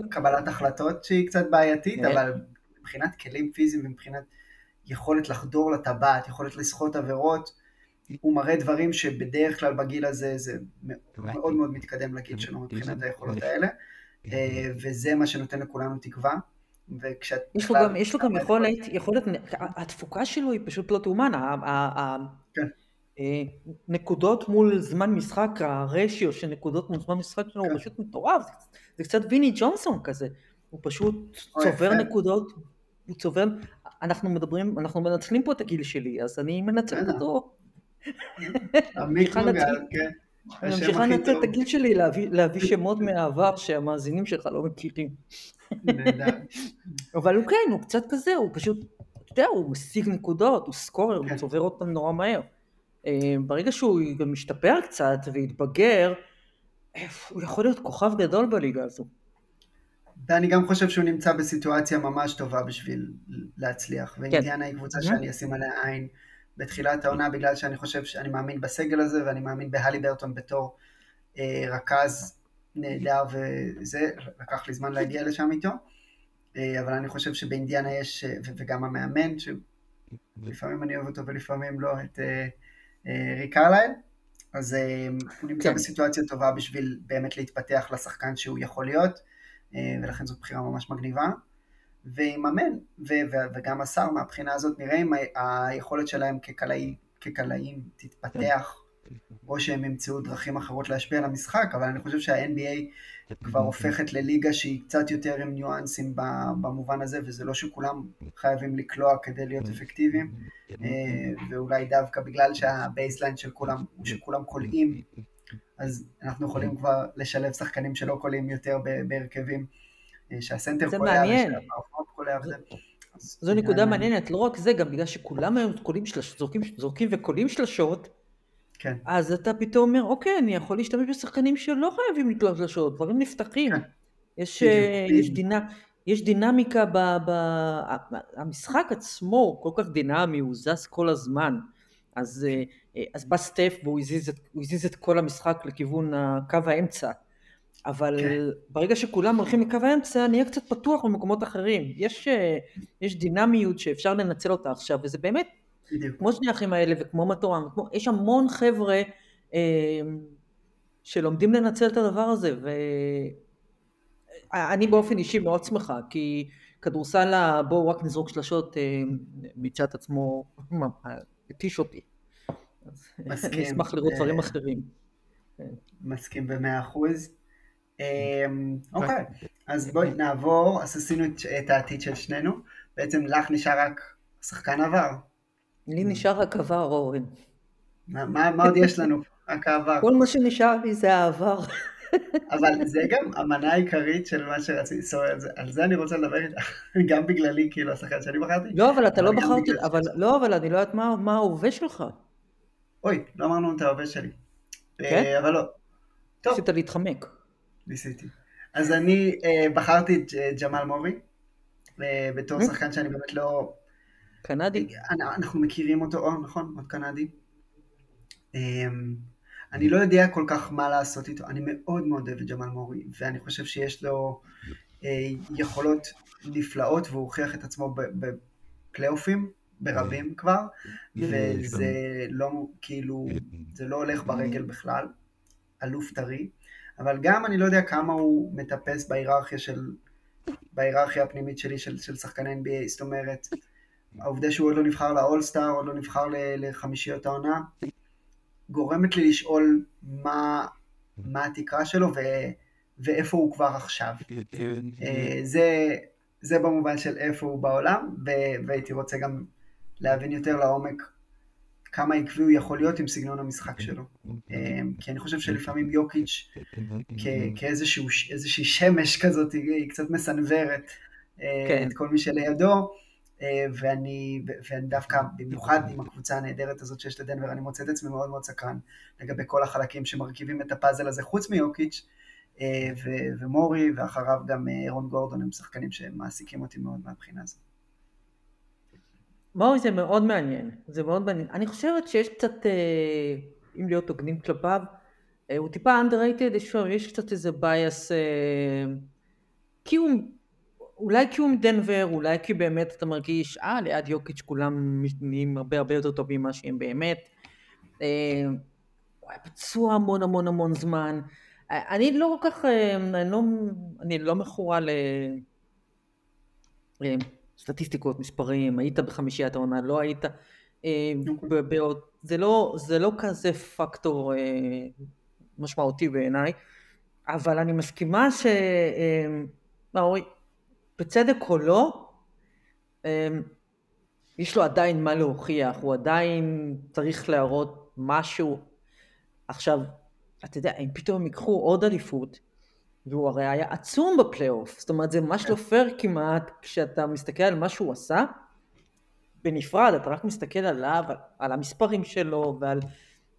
קבלת החלטות שהיא קצת בעייתית, אבל מבחינת כלים פיזיים ומבחינת יכולת לחדור לטבעת, יכולת לסחוט עבירות, הוא מראה דברים שבדרך כלל בגיל הזה זה מאוד מאוד מתקדם לגיל שלו מבחינת היכולות האלה, אה, וזה מה שנותן לכולנו תקווה. וכשאת... יש לו גם, יש לו גם יכולת, יכולת, התפוקה שלו היא פשוט לא תאומן, כן. אה, נקודות מול זמן משחק, הרשיו של נקודות מול זמן משחק שלו הוא כן. פשוט מטורף, זה קצת ויני ג'ונסון כזה, הוא פשוט צובר נקודות, הוא צובר, אנחנו מדברים, אנחנו מנצלים פה את הגיל שלי, אז אני מנצלת אותו. כן. אני ממשיכה לנצל את הגיל שלי להביא שמות מהעבר שהמאזינים שלך לא מכירים. אבל הוא כן, הוא קצת כזה, הוא פשוט, אתה יודע, הוא משיג נקודות, הוא סקורר, הוא כן. צובר אותם נורא מהר. אה, ברגע שהוא גם משתפר קצת והתבגר, הוא יכול להיות כוכב גדול בליגה הזו. ואני גם חושב שהוא נמצא בסיטואציה ממש טובה בשביל להצליח, כן. ואינדיאנה היא קבוצה שאני אשים עליה עין בתחילת העונה, בגלל שאני חושב שאני מאמין בסגל הזה, ואני מאמין בהלי ברטון בתור אה, רכז נהדר, וזה, לקח לי זמן להגיע לשם איתו, אה, אבל אני חושב שבאינדיאנה יש, אה, וגם המאמן, שלפעמים אני אוהב אותו ולפעמים לא, את אה, אה, ריק קרלייל, אז אה, הוא נמצא כן. בסיטואציה טובה בשביל באמת להתפתח לשחקן שהוא יכול להיות. אה, ולכן זאת בחירה ממש מגניבה. ויממן, וגם השר מהבחינה הזאת נראה אם היכולת שלהם כקלעי, כקלעים תתפתח, או שהם ימצאו דרכים אחרות להשפיע על המשחק, אבל אני חושב שה-NBA כבר הופכת לליגה שהיא קצת יותר עם ניואנסים במובן הזה, וזה לא שכולם חייבים לקלוע כדי להיות אפקטיביים, אה, ואולי דווקא בגלל שהבייסליין של כולם שכולם קולעים אז אנחנו יכולים כבר לשלב שחקנים שלא קולעים יותר בהרכבים, אה, שהסנטר קולע ושה power forward קולע וזה. זו נקודה מעניינת, לא רק זה, גם בגלל שכולם היום קולים זורקים, זורקים וקולים שלשות, כן. אז אתה פתאום אומר, אוקיי, אני יכול להשתמש בשחקנים שלא חייבים לקלוע שלשות, דברים נפתחים. כן. יש, אה, יש, דינה, יש דינמיקה, ב, ב, המשחק עצמו כל כך דינמי, הוא זז כל הזמן. אז, אה, אז בא סטף והוא הזיז, את, הזיז את כל המשחק לכיוון קו האמצע. אבל כן. ברגע שכולם הולכים לקו האמצע, נהיה קצת פתוח במקומות אחרים. יש, אה, יש דינמיות שאפשר לנצל אותה עכשיו, וזה באמת, בדיוק. כמו שני האחים האלה וכמו מטורם, יש המון חבר'ה אה, שלומדים לנצל את הדבר הזה, ואני באופן אישי מאוד שמחה, כי כדורסל בואו רק נזרוק שלשות אה, מצד עצמו *laughs* התיש אותי. מסכים. *laughs* אני אשמח לראות דברים אחרים. מסכים במאה אחוז. אמ, אוקיי, אז בואי נעבור, אז עשינו את העתיד של שנינו, בעצם לך נשאר רק שחקן עבר. לי נשאר רק עבר, אורן. מה עוד יש לנו? רק העבר. כל מה שנשאר לי זה העבר. אבל זה גם המנה העיקרית של מה שרציתי, זאת אומרת, על זה אני רוצה לדבר איתך, *laughs* גם בגללי, כאילו, השחקן שאני בחרתי. לא, אבל אתה לא בחרתי, אבל לא, אבל אני לא יודעת מה ההווה שלך. אוי, לא אמרנו את ההווה שלי. כן? אה, אבל לא. טוב. ניסית להתחמק. ניסיתי. אז אני אה, בחרתי את אה, ג'מאל מורי, בתור שחקן שאני באמת לא... קנדי? אנחנו מכירים אותו, או נכון, עוד קנדי. אני לא יודע כל כך מה לעשות איתו, אני מאוד מאוד אוהב את ג'מאל מורי, ואני חושב שיש לו יכולות נפלאות, והוא הוכיח את עצמו בפלייאופים, ברבים כבר, וזה לא, כאילו, זה לא הולך ברגל בכלל, אלוף טרי. אבל גם אני לא יודע כמה הוא מטפס בהיררכיה של, בהיררכיה הפנימית שלי של, של שחקני NBA, זאת אומרת, העובדה שהוא עוד לא נבחר לאולסטאר, עוד לא נבחר לחמישיות העונה, גורמת לי לשאול מה, מה התקרה שלו ו, ואיפה הוא כבר עכשיו. אה, זה, זה במובן של איפה הוא בעולם, והייתי רוצה גם להבין יותר לעומק כמה עקבי הוא יכול להיות עם סגנון המשחק שלו. אמ, כי אני חושב שלפעמים יוקיץ' כאיזושהי שמש כזאת, היא קצת מסנוורת אה, כן. את כל מי שלידו. אה, ואני, ואני דווקא, במיוחד עם הקבוצה הנהדרת הזאת שיש לדנבר, אני מוצא את עצמי מאוד מאוד סקרן לגבי כל החלקים שמרכיבים את הפאזל הזה, חוץ מיוקיץ', אה, ומורי, ואחריו גם אירון גורדון, הם שחקנים שמעסיקים אותי מאוד מהבחינה הזאת. מאוי זה מאוד מעניין, זה מאוד מעניין. אני חושבת שיש קצת, אה, אם להיות הוגנים כלפיו, אה, הוא טיפה underrated, יש, קצת איזה bias, אה, כי הוא, אולי כי הוא מדנבר, אולי כי באמת אתה מרגיש, אה, ליד יוקיץ' כולם נהיים הרבה הרבה יותר טובים ממה שהם באמת. הוא היה פצוע המון המון המון זמן. אני לא כל כך, אני לא, אני לא מכורה ל... סטטיסטיקות, מספרים, היית בחמישיית העונה, לא היית, אה, זה לא, זה לא כזה פקטור אה, משמעותי בעיניי, אבל אני מסכימה ש... אה, בצדק או לא, יש לו עדיין מה להוכיח, הוא עדיין צריך להראות משהו. עכשיו, אתה יודע, אם פתאום הם ייקחו עוד אליפות, והוא הרי היה עצום בפלייאוף, זאת אומרת זה ממש לא פייר כמעט כשאתה מסתכל על מה שהוא עשה בנפרד, אתה רק מסתכל עליו, על המספרים שלו ועל...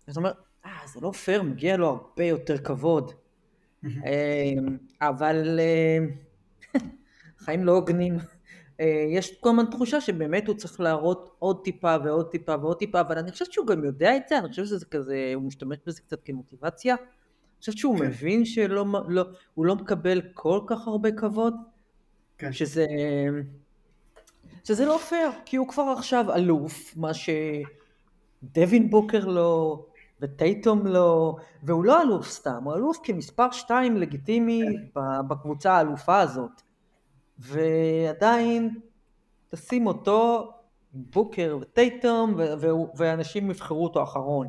זאת אומרת, אה, זה לא פייר, מגיע לו הרבה יותר כבוד. אמ, אבל אה, חיים לא הוגנים. אה, יש כל הזמן תחושה שבאמת הוא צריך להראות עוד טיפה ועוד טיפה ועוד טיפה, אבל אני חושבת שהוא גם יודע את זה, אני חושבת שזה כזה, הוא משתמש בזה קצת כמוטיבציה. חושבת שהוא כן. מבין שהוא לא, לא מקבל כל כך הרבה כבוד, כן. שזה, שזה לא פייר, כי הוא כבר עכשיו אלוף, מה שדווין בוקר לא, וטייטום לא, והוא לא אלוף סתם, הוא אלוף כמספר שתיים לגיטימי כן. בקבוצה האלופה הזאת. ועדיין תשים אותו בוקר וטייטום, ואנשים יבחרו אותו אחרון.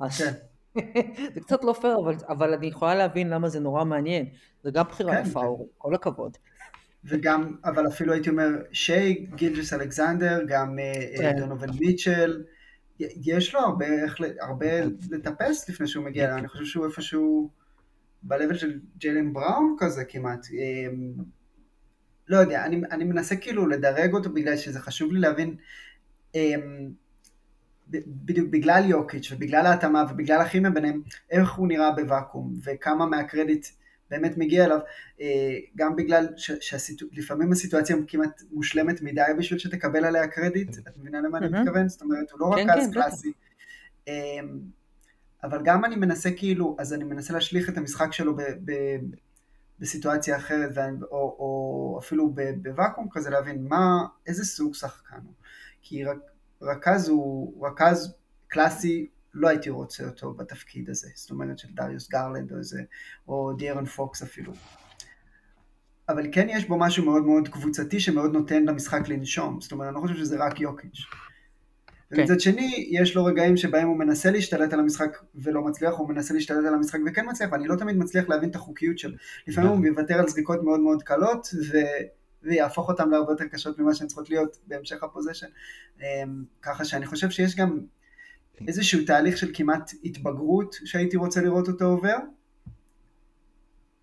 אז... כן. *laughs* זה קצת לא פייר, אבל, אבל אני יכולה להבין למה זה נורא מעניין. זה גם בחירה כן, יפה, אור, כל הכבוד. וגם, אבל אפילו הייתי אומר, שיי, גילג'ס אלכסנדר, גם אה, כן. דונובל מיטשל, יש לו הרבה, איך, הרבה לטפס לפני שהוא מגיע, אני חושב שהוא איפשהו ב-level של ג'יילן בראון כזה כמעט. לא יודע, אני, אני מנסה כאילו לדרג אותו בגלל שזה חשוב לי להבין אמ, בדיוק בגלל יוקיץ' ובגלל ההתאמה ובגלל הכימיה ביניהם, איך הוא נראה בוואקום וכמה מהקרדיט באמת מגיע אליו, אה, גם בגלל שלפעמים הסיטואציה כמעט מושלמת מדי בשביל שתקבל עליה קרדיט, את מבינה למה אני מתכוון? זאת אומרת, הוא לא כן, רכז כן, קלאסי. אמ, אבל גם אני מנסה כאילו, אז אני מנסה להשליך את המשחק שלו בסיטואציה אחרת, או, או אפילו בוואקום כזה, להבין מה, איזה סוג שחקן הוא. כי רכז הוא, רכז קלאסי, לא הייתי רוצה אותו בתפקיד הזה, זאת אומרת של דריוס גרלנד או איזה, או דיארון פוקס אפילו. אבל כן יש בו משהו מאוד מאוד קבוצתי שמאוד נותן למשחק לנשום, זאת אומרת אני לא חושב שזה רק יוקיץ'. כן. ומצד שני, יש לו רגעים שבהם הוא מנסה להשתלט על המשחק ולא מצליח, הוא מנסה להשתלט על המשחק וכן מצליח, ואני לא תמיד מצליח להבין את החוקיות שלו. לפעמים הוא מוותר על זריקות מאוד מאוד קלות, ו... ויהפוך אותן להרבה יותר קשות ממה שהן צריכות להיות בהמשך הפוזיישן. אמ, ככה שאני חושב שיש גם איזשהו תהליך של כמעט התבגרות שהייתי רוצה לראות אותו עובר,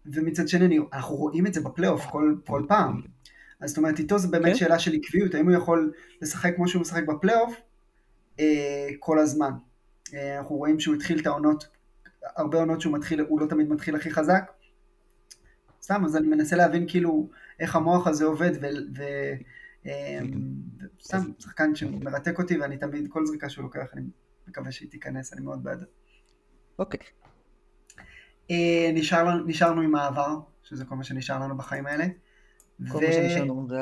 ומצד שני אנחנו רואים את זה בפלייאוף כל, כל פעם. אז זאת אומרת, איתו זה באמת כן. שאלה של עקביות, האם הוא יכול לשחק כמו שהוא משחק בפלייאוף, כל הזמן. אה, אנחנו רואים שהוא התחיל את העונות, הרבה עונות שהוא מתחיל, הוא לא תמיד מתחיל הכי חזק. סתם, אז אני מנסה להבין כאילו איך המוח הזה עובד, וסתם, אה, שחקן שמרתק אותי, ואני תמיד, כל זריקה שהוא לוקח, אני מקווה שהיא תיכנס, אני מאוד בעד. אוקיי. נשאר, נשארנו עם העבר, שזה כל מה שנשאר לנו בחיים האלה. כל מה שנשאר לנו, זה...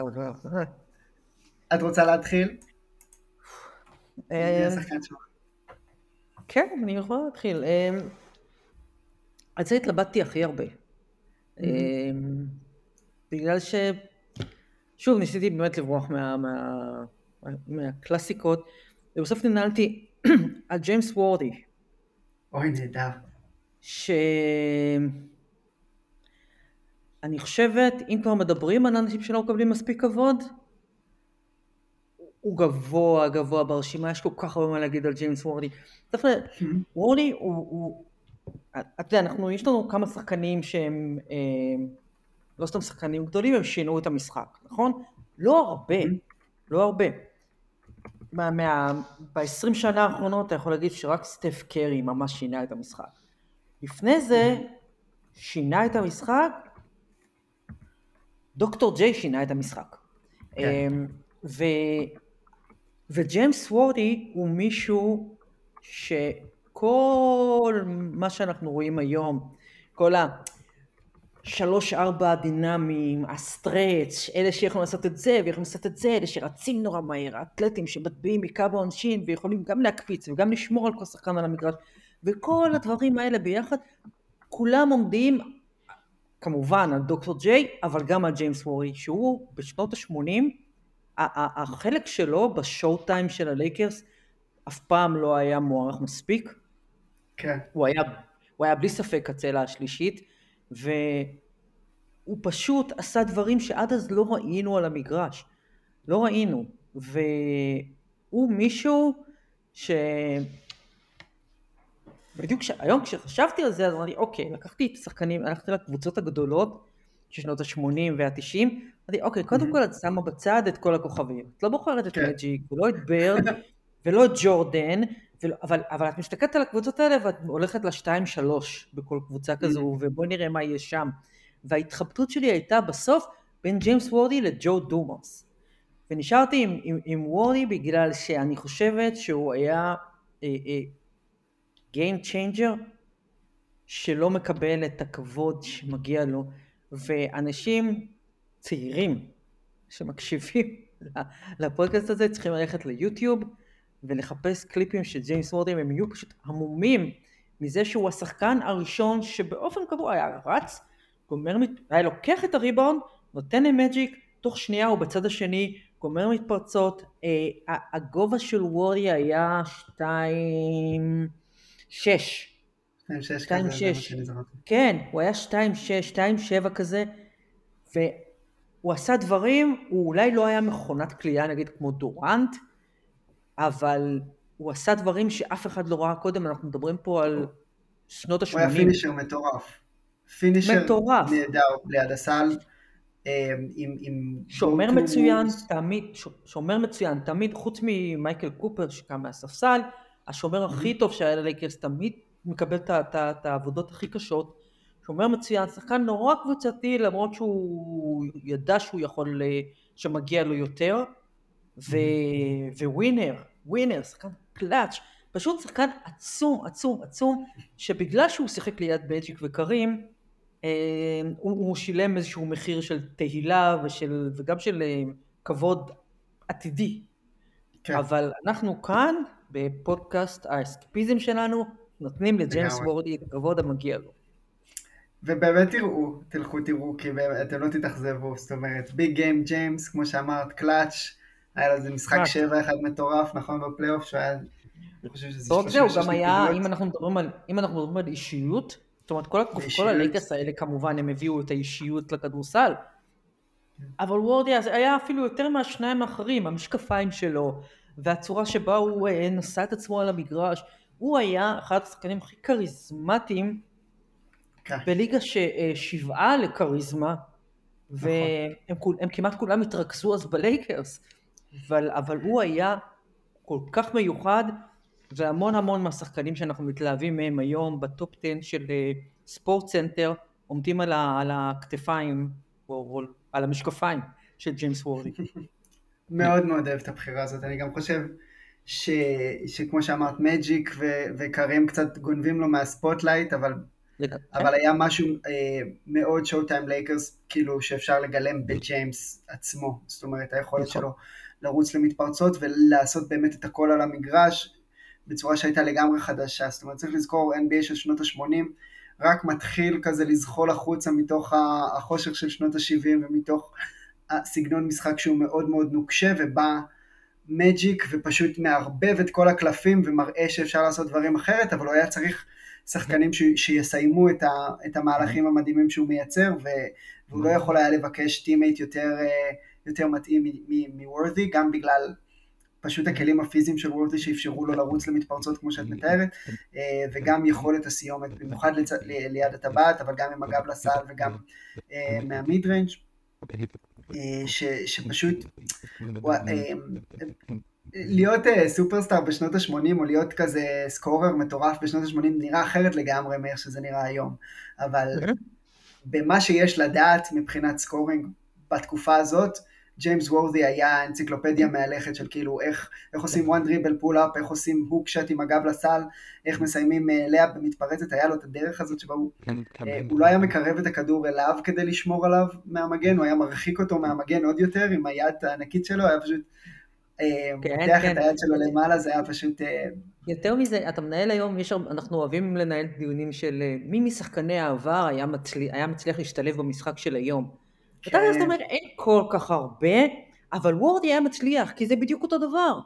את רוצה להתחיל? אה, כן, אני יכולה להתחיל. אה, על זה התלבטתי הכי הרבה. אה, בגלל ש... שוב, ניסיתי באמת לברוח מה, מה, מהקלאסיקות, ובסוף ננהלתי *clears throat* על ג'יימס וורדי. אוי, נהדר. ש... אני חושבת, אם כבר מדברים על אנשים שלא מקבלים מספיק כבוד, הוא גבוה גבוה ברשימה, יש כל כך הרבה מה להגיד על ג'יימס וורדי. ל... וורדי הוא, הוא... אתה יודע, אנחנו, יש לנו כמה שחקנים שהם אה, לא סתם שחקנים גדולים, הם שינו את המשחק, נכון? לא הרבה, לא הרבה. מה, מה, ב-20 שנה האחרונות אתה יכול להגיד שרק סטף קרי ממש שינה את המשחק. לפני זה שינה את המשחק, דוקטור ג'יי שינה את המשחק. כן. אמ, ו... וג'יימס וורדי הוא מישהו שכל מה שאנחנו רואים היום, כל השלוש ארבע הדינמיים, הסטרץ', אלה שיכולים לעשות את זה ויכולים לעשות את זה, אלה שרצים נורא מהר, האתלטים שמטביעים מקו העונשין ויכולים גם להקפיץ וגם לשמור על כל שחקן על המגרש וכל הדברים האלה ביחד, כולם עומדים כמובן על דוקטור ג'יי, אבל גם על ג'יימס וורי, שהוא בשנות ה-80 החלק שלו בשואו טיים של הלייקרס אף פעם לא היה מוערך מספיק. כן. הוא היה, הוא היה בלי ספק הצלע השלישית, והוא פשוט עשה דברים שעד אז לא ראינו על המגרש. לא ראינו. והוא מישהו ש... בדיוק ש... היום כשחשבתי על זה, אז אמרתי, אוקיי, לקחתי את השחקנים, הלכתי לקבוצות הגדולות של שנות ה-80 וה-90, אמרתי, אוקיי, קודם כל את שמה בצד את כל הכוכבים. את לא בוחרת את כן. מג'יק, ולא את בירד, *laughs* ולא את ג'ורדן, אבל, אבל את מסתכלת על הקבוצות האלה ואת הולכת לשתיים שלוש בכל קבוצה כזו, ובואי נראה מה יהיה שם. וההתחבטות שלי הייתה בסוף בין ג'יימס וורת'י לג'ו דומארס. ונשארתי עם, עם, עם וורדי בגלל שאני חושבת שהוא היה אה, אה, Game Changer שלא מקבל את הכבוד שמגיע לו, ואנשים צעירים שמקשיבים לפודקאסט הזה צריכים ללכת ליוטיוב ולחפש קליפים של ג'יימס וורדים, הם יהיו פשוט המומים מזה שהוא השחקן הראשון שבאופן קבוע היה רץ, גומר, היה לוקח את הריבאונד, נותן למג'יק, תוך שנייה הוא בצד השני, גומר מתפרצות, אה, הגובה של וורי היה שתיים... שש. שתיים שש כזה, שש. כן, הוא היה שתיים שש, שתיים שבע כזה, והוא עשה דברים, הוא אולי לא היה מכונת כליאה נגיד כמו דורנט, אבל הוא עשה דברים שאף אחד לא ראה קודם, אנחנו מדברים פה על שנות ה-80. הוא היה פינישר מטורף. פינישר מטורף. נהדר ליד הסל. אה, עם, עם שומר מצוין, תמיד, שומר מצוין, תמיד, חוץ ממייקל קופר שקם מהספסל, השומר הכי טוב שהיה ללייקרס תמיד מקבל את העבודות הכי קשות, שומר מצוין, שחקן נורא קבוצתי למרות שהוא ידע שהוא יכול, אה, שמגיע לו יותר, ו... וווינר, winner, שחקן קלאץ', פשוט שחקן עצום, עצום, עצום, שבגלל שהוא שיחק ליד מג'יק וקרים, אה, הוא, הוא שילם איזשהו מחיר של תהילה ושל, וגם של אה, כבוד עתידי. כן. אבל אנחנו כאן, בפודקאסט האסקפיזם שלנו, נותנים לג'יימס וורת'י את הכבוד המגיע לו. ובאמת תראו, תלכו תראו, כי אתם לא תתאכזבו, זאת אומרת, big game ג'יימס, כמו שאמרת, קלאץ', היה לזה משחק שבע אחד מטורף, נכון, בפלייאוף, שהוא היה, אני חושב שזה... לא זהו, גם היה, אם אנחנו מדברים על, אם אנחנו מדברים על אישיות, זאת אומרת, כל, כל האלה כמובן, הם הביאו את האישיות לכדורסל, אבל וורדי היה אפילו יותר מהשניים האחרים, המשקפיים שלו, והצורה שבה הוא אה, נשא את עצמו על המגרש, הוא היה אחד השחקנים הכי כריזמטיים כן. בליגה ששבעה לכריזמה, נכון. והם כמעט כולם התרכזו אז בלייקרס, אבל, אבל הוא היה כל כך מיוחד, והמון המון מהשחקנים שאנחנו מתלהבים מהם היום ב top 10 של ספורט אה, סנטר עומדים על, ה, על הכתפיים, או, או על המשקפיים של ג'יימס וורת'י. *laughs* מאוד מאוד אוהב את הבחירה הזאת, אני גם חושב ש, שכמו שאמרת, מג'יק וקרים קצת גונבים לו מה spotlight, אבל אבל היה משהו אה, מאוד showtime לייקרס, כאילו שאפשר לגלם בג'יימס עצמו, זאת אומרת היכולת נכון. שלו לרוץ למתפרצות ולעשות באמת את הכל על המגרש בצורה שהייתה לגמרי חדשה, זאת אומרת צריך לזכור NBA של שנות ה-80 רק מתחיל כזה לזחול החוצה מתוך החושך של שנות ה-70 ומתוך הסגנון משחק שהוא מאוד מאוד נוקשה ובא מג'יק ופשוט מערבב את כל הקלפים ומראה שאפשר לעשות דברים אחרת, אבל הוא היה צריך שחקנים ש, שיסיימו את, ה, את המהלכים המדהימים שהוא מייצר, והוא לא יכול היה לבקש teammate יותר, אה, יותר מתאים מוורת'י, גם בגלל פשוט הכלים הפיזיים של ווורת'י שאפשרו לו לרוץ למתפרצות כמו שאת מתארת, אה, וגם יכולת הסיומת, במיוחד. ליד הטבעת, אבל גם עם הגב לסל וגם אה, מה mid range. ש, שפשוט *laughs* להיות uh, superstar בשנות ה-80 או להיות כזה scorer מטורף בשנות ה-80 נראה אחרת לגמרי מאיך שזה נראה היום. אבל אוקיי. במה שיש לדעת מבחינת scoring בתקופה הזאת, ג'יימס וורת'י היה אנציקלופדיה מהלכת של כאילו איך, איך עושים one dribble pull up, איך עושים hook shot עם הגב לסל, איך מסיימים uh, layup במתפרצת, היה לו את הדרך הזאת שבה הוא, uh, הוא לא היה מקרב את הכדור אליו כדי לשמור עליו מהמגן, הוא היה מרחיק אותו מהמגן עוד יותר עם היד הענקית שלו, היה פשוט כן, פותח כן. את היד שלו למעלה, זה היה פשוט... אה, יותר מזה, אתה מנהל היום, יש, אנחנו אוהבים לנהל דיונים של אה, מי משחקני העבר היה, מצליח, היה מצליח להשתלב במשחק של היום. כן. ואתה זאת אומרת, אין כל כך הרבה, אבל וורדי היה מצליח, כי זה בדיוק אותו דבר.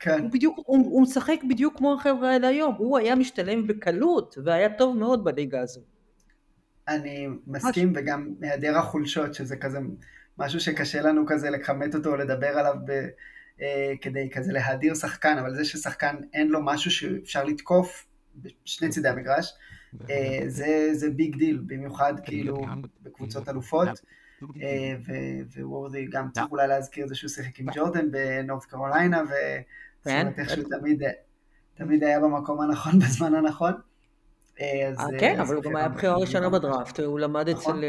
כן. הוא בדיוק, הוא, הוא משחק בדיוק כמו החבר'ה האלה היום, הוא היה משתלם בקלות, והיה טוב מאוד בליגה הזו. אני מסכים, משהו. וגם מהיעדר החולשות, שזה כזה משהו שקשה לנו כזה לכמת אותו או לדבר עליו ב... אה, כדי כזה להדיר שחקן, אבל זה ששחקן אין לו משהו שאפשר לתקוף בשני צידי המגרש, אה, זה, זה big deal, במיוחד כאילו בקבוצות אלופות, אה, ווורת'י גם צריך אולי להזכיר זה שהוא שיחק עם ג'ורדן בנורת קרוליינה, וזאת אומרת איכשהו תמיד, היה במקום הנכון *laughs* בזמן הנכון. כן, אבל הוא גם היה בחירה ראשונה בדראפט, הוא למד נכון,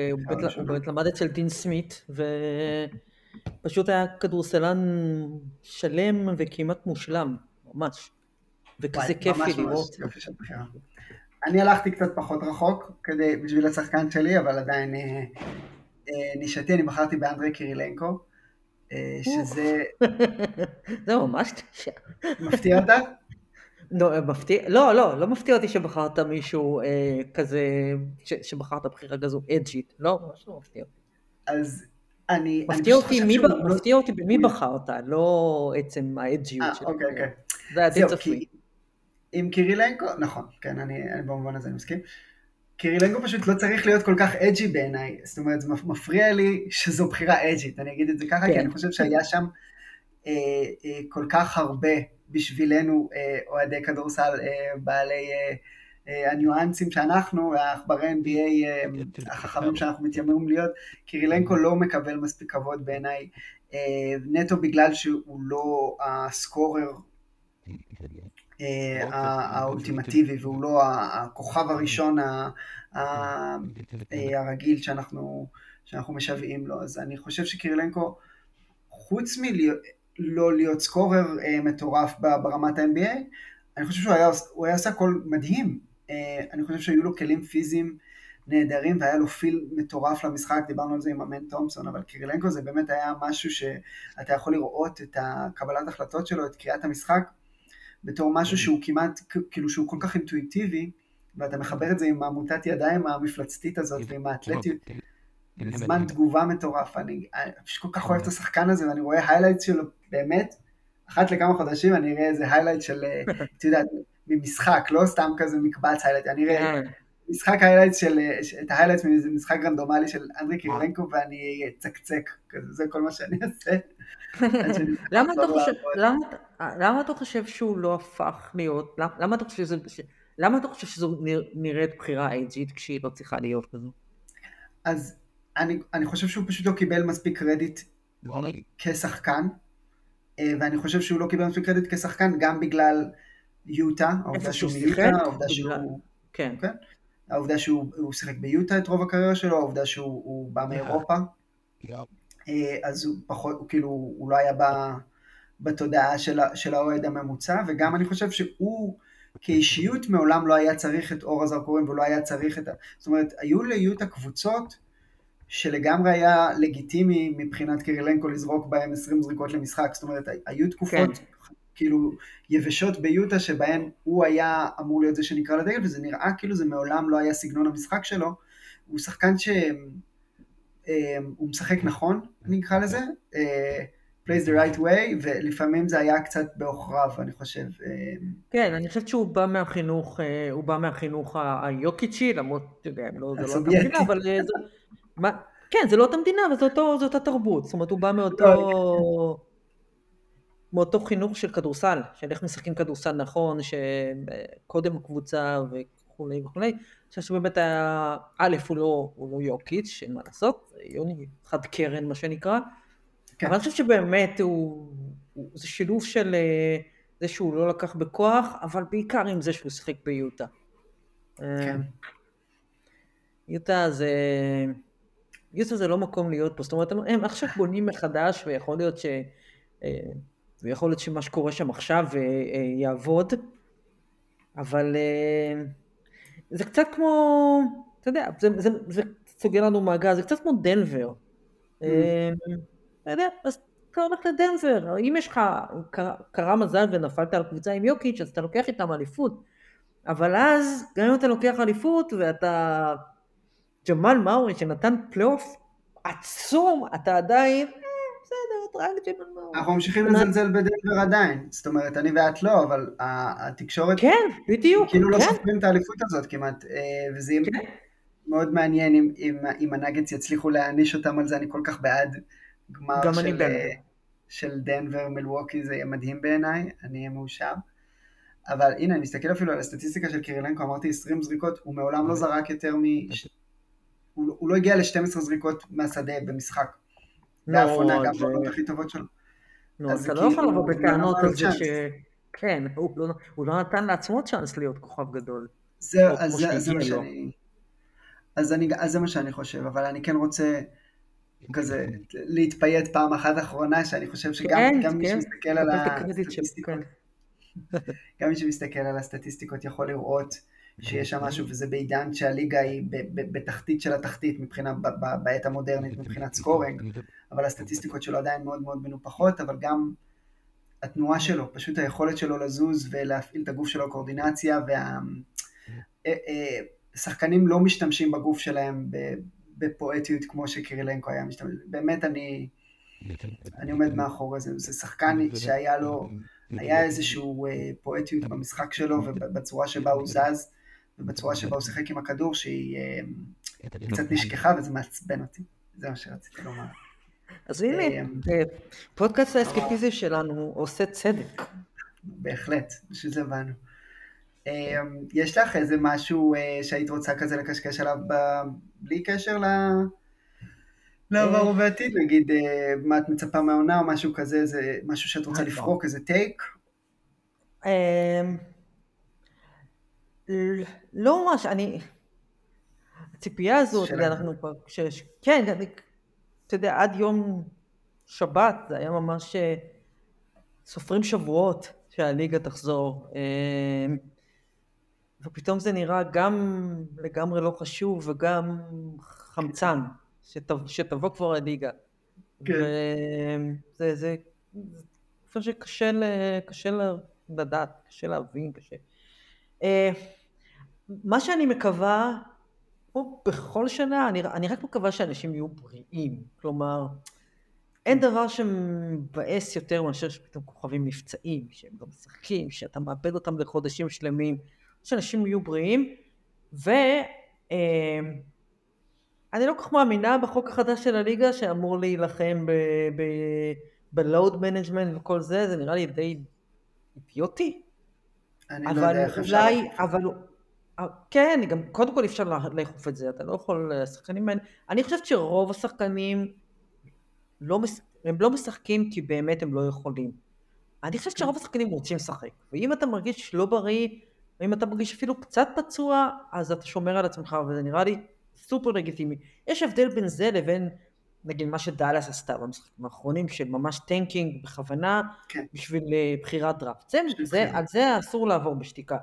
אצל דין סמית, פשוט היה כדורסלן שלם וכמעט מושלם, ממש. וכזה כיפי לראות. אני הלכתי קצת פחות רחוק כדי, בשביל השחקן שלי, אבל עדיין אה, אה, נישתי, אני בחרתי באנדרי קירילנקו, אה, שזה... *laughs* זה ממש תשע. מפתיע אותה? לא, מפתיע, לא, לא, לא מפתיע אותי שבחרת מישהו אה, כזה, ש, שבחרת בחירה כזו אג'ית, לא, ממש לא מפתיע אותי. אז אני... מפתיע אותי מי, לא- מפתיע אותי במי בחרת, לא עצם האג'יות אה, שלו. אוקיי, אוקיי. זה היה די צפוי. עם קירילנקו, נכון, כן, אני במובן הזה מסכים. קירילנקו פשוט לא צריך להיות כל כך אג'י בעיניי, זאת אומרת, זה מפריע לי שזו בחירה אג'ית, אני אגיד את זה ככה, כי כן. אני חושב שהיה שם אה, אה, כל כך הרבה בשבילנו אוהדי כדורסל בעלי אה, הניואנסים שאנחנו, העכברי NBA אה, החכמים שאנחנו מתיימרים להיות, קירילנקו לא מקבל מספיק כבוד בעיניי, אה, נטו בגלל שהוא לא הסקורר האולטימטיבי והוא לא הכוכב הראשון הרגיל שאנחנו, שאנחנו משוועים לו. אז אני חושב שקירילנקו, חוץ מלא להיות סקורר מטורף ברמת ה-NBA, אני חושב שהוא היה, היה עושה הכל מדהים. אני חושב שהיו לו כלים פיזיים נהדרים והיה לו פיל מטורף למשחק, דיברנו על זה עם אמן תומפסון, אבל קירילנקו זה באמת היה משהו שאתה יכול לראות את הקבלת החלטות שלו, את קריאת המשחק, בתור משהו שהוא כמעט, כאילו שהוא כל כך אינטואיטיבי, ואתה מחבר את זה עם מוטת ידיים המפלצתית הזאת ועם האתלטיות, זמן תגובה מטורף, אני כל כך אוהב את השחקן הזה ואני רואה highlights שלו באמת, אחת לכמה חודשים אני אראה איזה highlight של, *laughs* את יודעת, ממשחק, לא סתם כזה מקבץ highlight, אני אראה כן. משחק highlights של, את ה highlights מאיזה משחק רנדומלי של אנדרי קירילנקו ואני אצקצק, זה כל מה שאני אעשה. *laughs* למה אתה חושב, למה אתה חושב שהוא לא הפך להיות, למה אתה חושב שזה, למה אתה חושב שזו נראית בחירה אייג'ית כשהיא לא צריכה להיות כזו? אז אני, אני חושב שהוא פשוט לא קיבל מספיק קרדיט כשחקן, אה, ואני חושב שהוא לא קיבל מספיק קרדיט כשחקן גם בגלל יוטה, העובדה שהוא מיוטה, העובדה שהוא... כן. כן. העובדה שהוא שיחק ביוטה את רוב הקריירה שלו, העובדה שהוא בא מאירופה, אה, אז הוא פחות, הוא כאילו, הוא לא היה בתודעה של, של האוהד הממוצע, וגם אני חושב שהוא כאישיות מעולם לא היה צריך את אור הזרקורים ולא היה צריך את ה... זאת אומרת, היו ליוטה קבוצות שלגמרי היה לגיטימי מבחינת קירילנקו לזרוק בהם 20 זריקות למשחק, זאת אומרת, היו תקופות כן. כאילו יבשות ביוטה שבהן הוא היה אמור להיות זה שנקרא לדגל, וזה נראה כאילו זה מעולם לא היה סגנון המשחק שלו. הוא שחקן שהוא אה, משחק נכון, אני אקרא לזה, אה, plays the right way, ולפעמים זה היה קצת בעוכריו, אני חושב. אה. כן, אני חושבת שהוא בא מהחינוך, הוא בא מהחינוך היוקיצ'י, למרות, אתה יודע, לא, זה לא אותה מדינה, אבל זה, מה, כן, זה לא אותה מדינה, אבל זה אותו תרבות, זאת אומרת, הוא בא מאותו... לא, מאותו חינוך של כדורסל, של איך משחקים כדורסל נכון, שקודם קבוצה וכולי וכולי. אני חושב שבאמת היה, א', הוא לא, הוא לא יוקיץ', אין מה לעשות, יוני חד קרן מה שנקרא, כן. אבל אני חושב שבאמת הוא, הוא, זה שילוב של אה, זה שהוא לא לקח בכוח, אבל בעיקר עם זה שהוא שיחק ביוטה. כן. אה, יוטה זה... יוטה זה לא מקום להיות פה, זאת אומרת, הם עכשיו בונים מחדש, ויכול להיות ש... אה, ויכול להיות שמה שקורה שם עכשיו אה, אה, יעבוד, אבל אה, זה קצת כמו, אתה יודע, זה, זה, זה סוגר לנו מעגל, זה קצת כמו דנבר. Mm. אתה יודע, אז אתה הולך לדנבר, אם יש לך, קרה מזל ונפלת על קבוצה עם יוקיץ', אז אתה לוקח איתם אליפות. אבל אז, גם אם אתה לוקח אליפות ואתה ג'מאל מארי שנתן פלייאוף עצום, אתה עדיין בסדר, רק ג'מאל מארי. אנחנו ממשיכים לזלזל בדנבר עדיין, זאת אומרת, אני ואת לא, אבל התקשורת... כן, בדיוק, כאילו לא כן. סופרים את האליפות הזאת כמעט, אה, וזה יהיה כן. מאוד מעניין אם הנגדס יצליחו להעניש אותם על זה, אני כל כך בעד גמר של דנבר מלווקי, זה יהיה מדהים בעיניי, אני אהיה מאושר. אבל הנה, אני מסתכל אפילו על הסטטיסטיקה של קירילנקו, אמרתי 20 זריקות, הוא מעולם לא זרק יותר מ... הוא לא הגיע ל-12 זריקות מהשדה במשחק. באף עונה, גם בעונות הכי טובות שלו. נו, אתה לא יכול לבוא בטענות על זה ש... כן, הוא לא נתן לעצמו צ'אנס להיות כוכב גדול. זה מה שאני... אז זה מה שאני חושב, אבל אני כן רוצה כזה להתפייט פעם אחת אחרונה, שאני חושב שגם כן, מי כן. שמסתכל על הסטטיסטיקות, *laughs* גם מי שמסתכל על הסטטיסטיקות יכול לראות שיש שם משהו, וזה בעידן שהליגה היא בתחתית של התחתית מבחינה, בעת המודרנית מבחינת סקורינג, אבל הסטטיסטיקות שלו עדיין מאוד מאוד מנופחות, אבל גם התנועה שלו, פשוט היכולת שלו לזוז ולהפעיל את הגוף שלו, קואורדינציה, והשחקנים אה, אה, לא משתמשים בגוף שלהם בפואטיות כמו שקירילנקו היה משתמש, באמת אני, אני עומד מאחורי זה, זה שחקן שהיה לו, היה איזשהו אה, פואטיות במשחק שלו ובצורה שבה הוא זז. ובצורה שבה הוא שיחק עם הכדור שהיא קצת נשכחה וזה מעצבן אותי. זה מה שרציתי לומר. אז הנה, אמ, אה, פודקאסט האסקפיזם שלנו עושה צדק. בהחלט, בשביל זה באנו. יש לך איזה משהו אה, שהיית רוצה כזה לקשקש עליו בלי קשר ל... לעבר אה. ובעתיד, נגיד מה את מצפה מהעונה או משהו כזה, זה משהו שאת רוצה לפרוק, איזה טייק? לא ממש, אני... הציפייה הזאת, אתה יודע, אנחנו כבר... כן, אני, אתה יודע, עד יום שבת זה היה ממש אה, סופרים שבועות שהליגה תחזור. אמ, ופתאום זה נראה גם לגמרי לא חשוב וגם חמצן, שתבוא, שתבוא כבר הליגה. כן. וזה, זה, זה שקשה קשה לדעת, קשה להבין, קשה. מה שאני מקווה, כמו בכל שנה, אני, אני רק מקווה שאנשים יהיו בריאים. כלומר, אין דבר שמבאס יותר מאשר שפתאום כוכבים נפצעים, שהם לא משחקים, שאתה מאבד אותם לחודשים שלמים, שאנשים יהיו בריאים, ואני אה, לא כל כך מאמינה בחוק החדש של הליגה שאמור להילחם ב load management וכל זה, זה נראה לי די אידיוטי. אני לא יודע איך אפשר אבל כן, גם קודם כל אפשר לאכוף את זה, אתה לא יכול, השחקנים האלה, אני חושבת שרוב השחקנים לא, הם לא משחקים כי באמת הם לא יכולים. אני חושבת שרוב השחקנים רוצים לשחק, ואם אתה מרגיש לא בריא, ואם אתה מרגיש אפילו קצת פצוע, אז אתה שומר על עצמך, וזה נראה לי סופר לגיטימי. יש הבדל בין זה לבין, נגיד, מה שדאלאס עשתה במשחקים האחרונים, של ממש tanking בכוונה, כן. בשביל אה, בחירת דראפט. זה, זה, על זה אסור לעבור בשתיקה.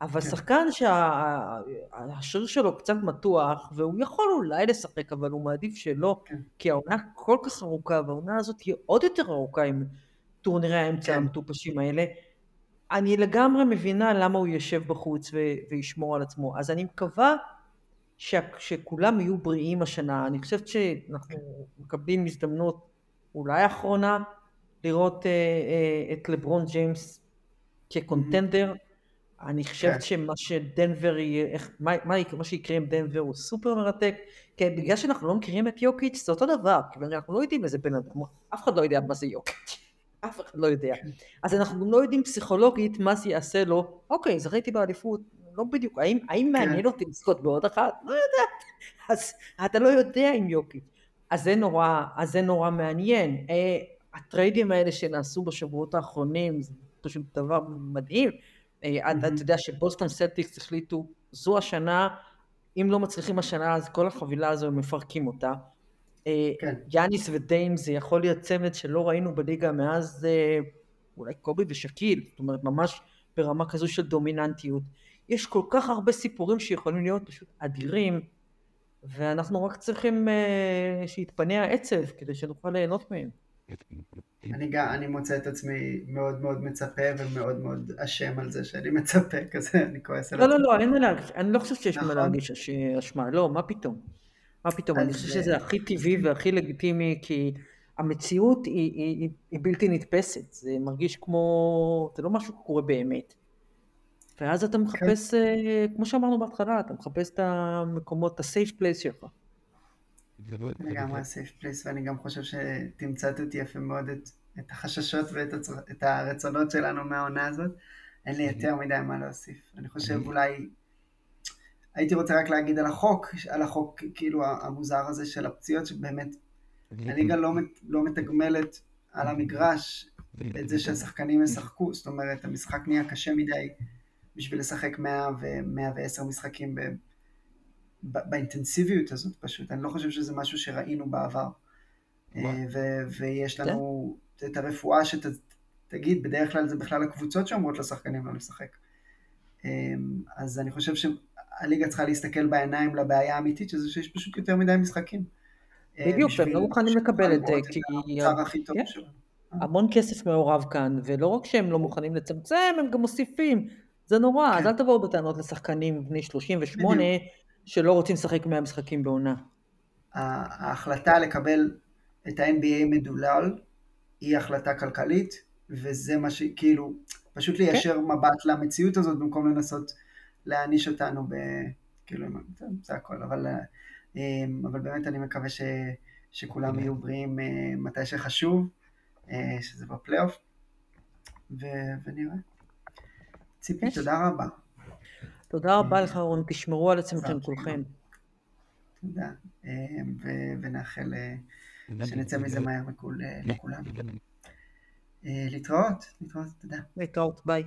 אבל כן. שחקן שהשריר שלו קצת מתוח, והוא יכול אולי לשחק, אבל הוא מעדיף שלא, כן. כי העונה כל כך ארוכה, והעונה הזאת תהיה עוד יותר ארוכה עם טורנירי האמצע כן. המטופשים האלה. אני לגמרי מבינה למה הוא יושב בחוץ ו- וישמור על עצמו. אז אני מקווה ש- שכולם יהיו בריאים השנה. אני חושבת שאנחנו מקבלים הזדמנות אולי אחרונה לראות uh, uh, את לברון ג'יימס כקונטנדר. Mm-hmm. אני חושבת כן. שמה שדנבר יהיה, איך, מה, מה, מה שיקרה עם דנבר הוא סופר מרתק, כי בגלל שאנחנו לא מכירים את יוקיץ' זה אותו דבר, כי אנחנו לא יודעים איזה בן אדם, אף אחד לא יודע מה זה יוקיץ', *laughs* אף אחד לא יודע. כן. אז אנחנו גם לא יודעים פסיכולוגית מה זה יעשה לו, אוקיי, זכיתי באליפות, לא בדיוק, האם, האם כן. מעניין אותי לזכות בעוד אחת? לא יודעת. *laughs* אז אתה לא יודע עם יוקיץ'. אז זה נורא, אז זה נורא מעניין. אה, הטריידים האלה שנעשו בשבועות האחרונים, זה פשוט דבר מדהים. אה, אתה יודע שבוסטון סלטיקס החליטו, זו השנה, אם לא מצליחים השנה אז כל החבילה הזו הם מפרקים אותה. אה, כן. יאניס ודיים זה יכול להיות צמד שלא ראינו בליגה מאז אה, אולי קובי ושקיל, זאת אומרת ממש ברמה כזו של דומיננטיות. יש כל כך הרבה סיפורים שיכולים להיות פשוט אדירים, ואנחנו רק צריכים שיתפנה העצב כדי שנוכל ליהנות מהם. אני גם, אני מוצא את עצמי מאוד מאוד מצפה ומאוד מאוד אשם על זה שאני מצפה כזה, אני כועס על עצמי. לא, לא, לא, אין מה להרגיש, אני לא חושב שיש מה נכון. להרגיש אשמה, לא, מה פתאום? מה פתאום? אני חושב שזה הכי טבעי והכי לגיטימי, כי המציאות היא בלתי נתפסת, זה מרגיש כמו, זה לא משהו שקורה באמת. ואז אתה מחפש, כן. אה, כמו שאמרנו בהתחלה, אתה מחפש את המקומות, את ה-safe place שלך. לגמרי safe place, ואני גם חושב שתמצת אותי יפה מאוד את, את החששות ואת הצר... את הרצונות שלנו מהעונה הזאת. אין לי יותר מדי מה להוסיף. אני חושב אולי... הייתי רוצה רק להגיד על החוק, על החוק כאילו המוזר הזה של הפציעות, שבאמת הליגה לא, לא מתגמלת על המגרש את זה שהשחקנים ישחקו, זאת אומרת המשחק נהיה קשה מדי בשביל לשחק 100 ו-110 משחקים באינטנסיביות הזאת פשוט, אני לא חושב שזה משהו שראינו בעבר. אה, ו- ויש לנו כן. את הרפואה שתגיד, בדרך כלל זה בכלל הקבוצות שאומרות לשחקנים לא לשחק. אה, אז אני חושב שהליגה צריכה להסתכל בעיניים לבעיה האמיתית, שזה שיש פשוט יותר מדי משחקים. אה, בדיוק, הם לא מוכנים לקבל את זה, כי... כן. המון כסף מעורב כאן, ולא רק שהם לא מוכנים לצמצם, הם גם מוסיפים. זה נורא, אז כן. אל תבואו בטענות לשחקנים בני 38, שלא רוצים לשחק מהמשחקים בעונה. ההחלטה לקבל את ה-NBA מדולל היא החלטה כלכלית, וזה מה שכאילו, פשוט ליישר כן. מבט למציאות הזאת במקום לנסות להעניש אותנו ב... כאילו, זה, זה הכל, אבל, אה, אבל באמת אני מקווה ש, שכולם יהיו בריאים אה, מתי שחשוב, אה, שזה בפלייאוף, ונראה. ציפי, תודה רבה. תודה רבה לך רון, תשמרו על עצמכם כולכם. תודה, אה, ונאחל אה, שנצא מזה מהר לכולם. אה, להתראות, להתראות, תודה. להתראות, ביי.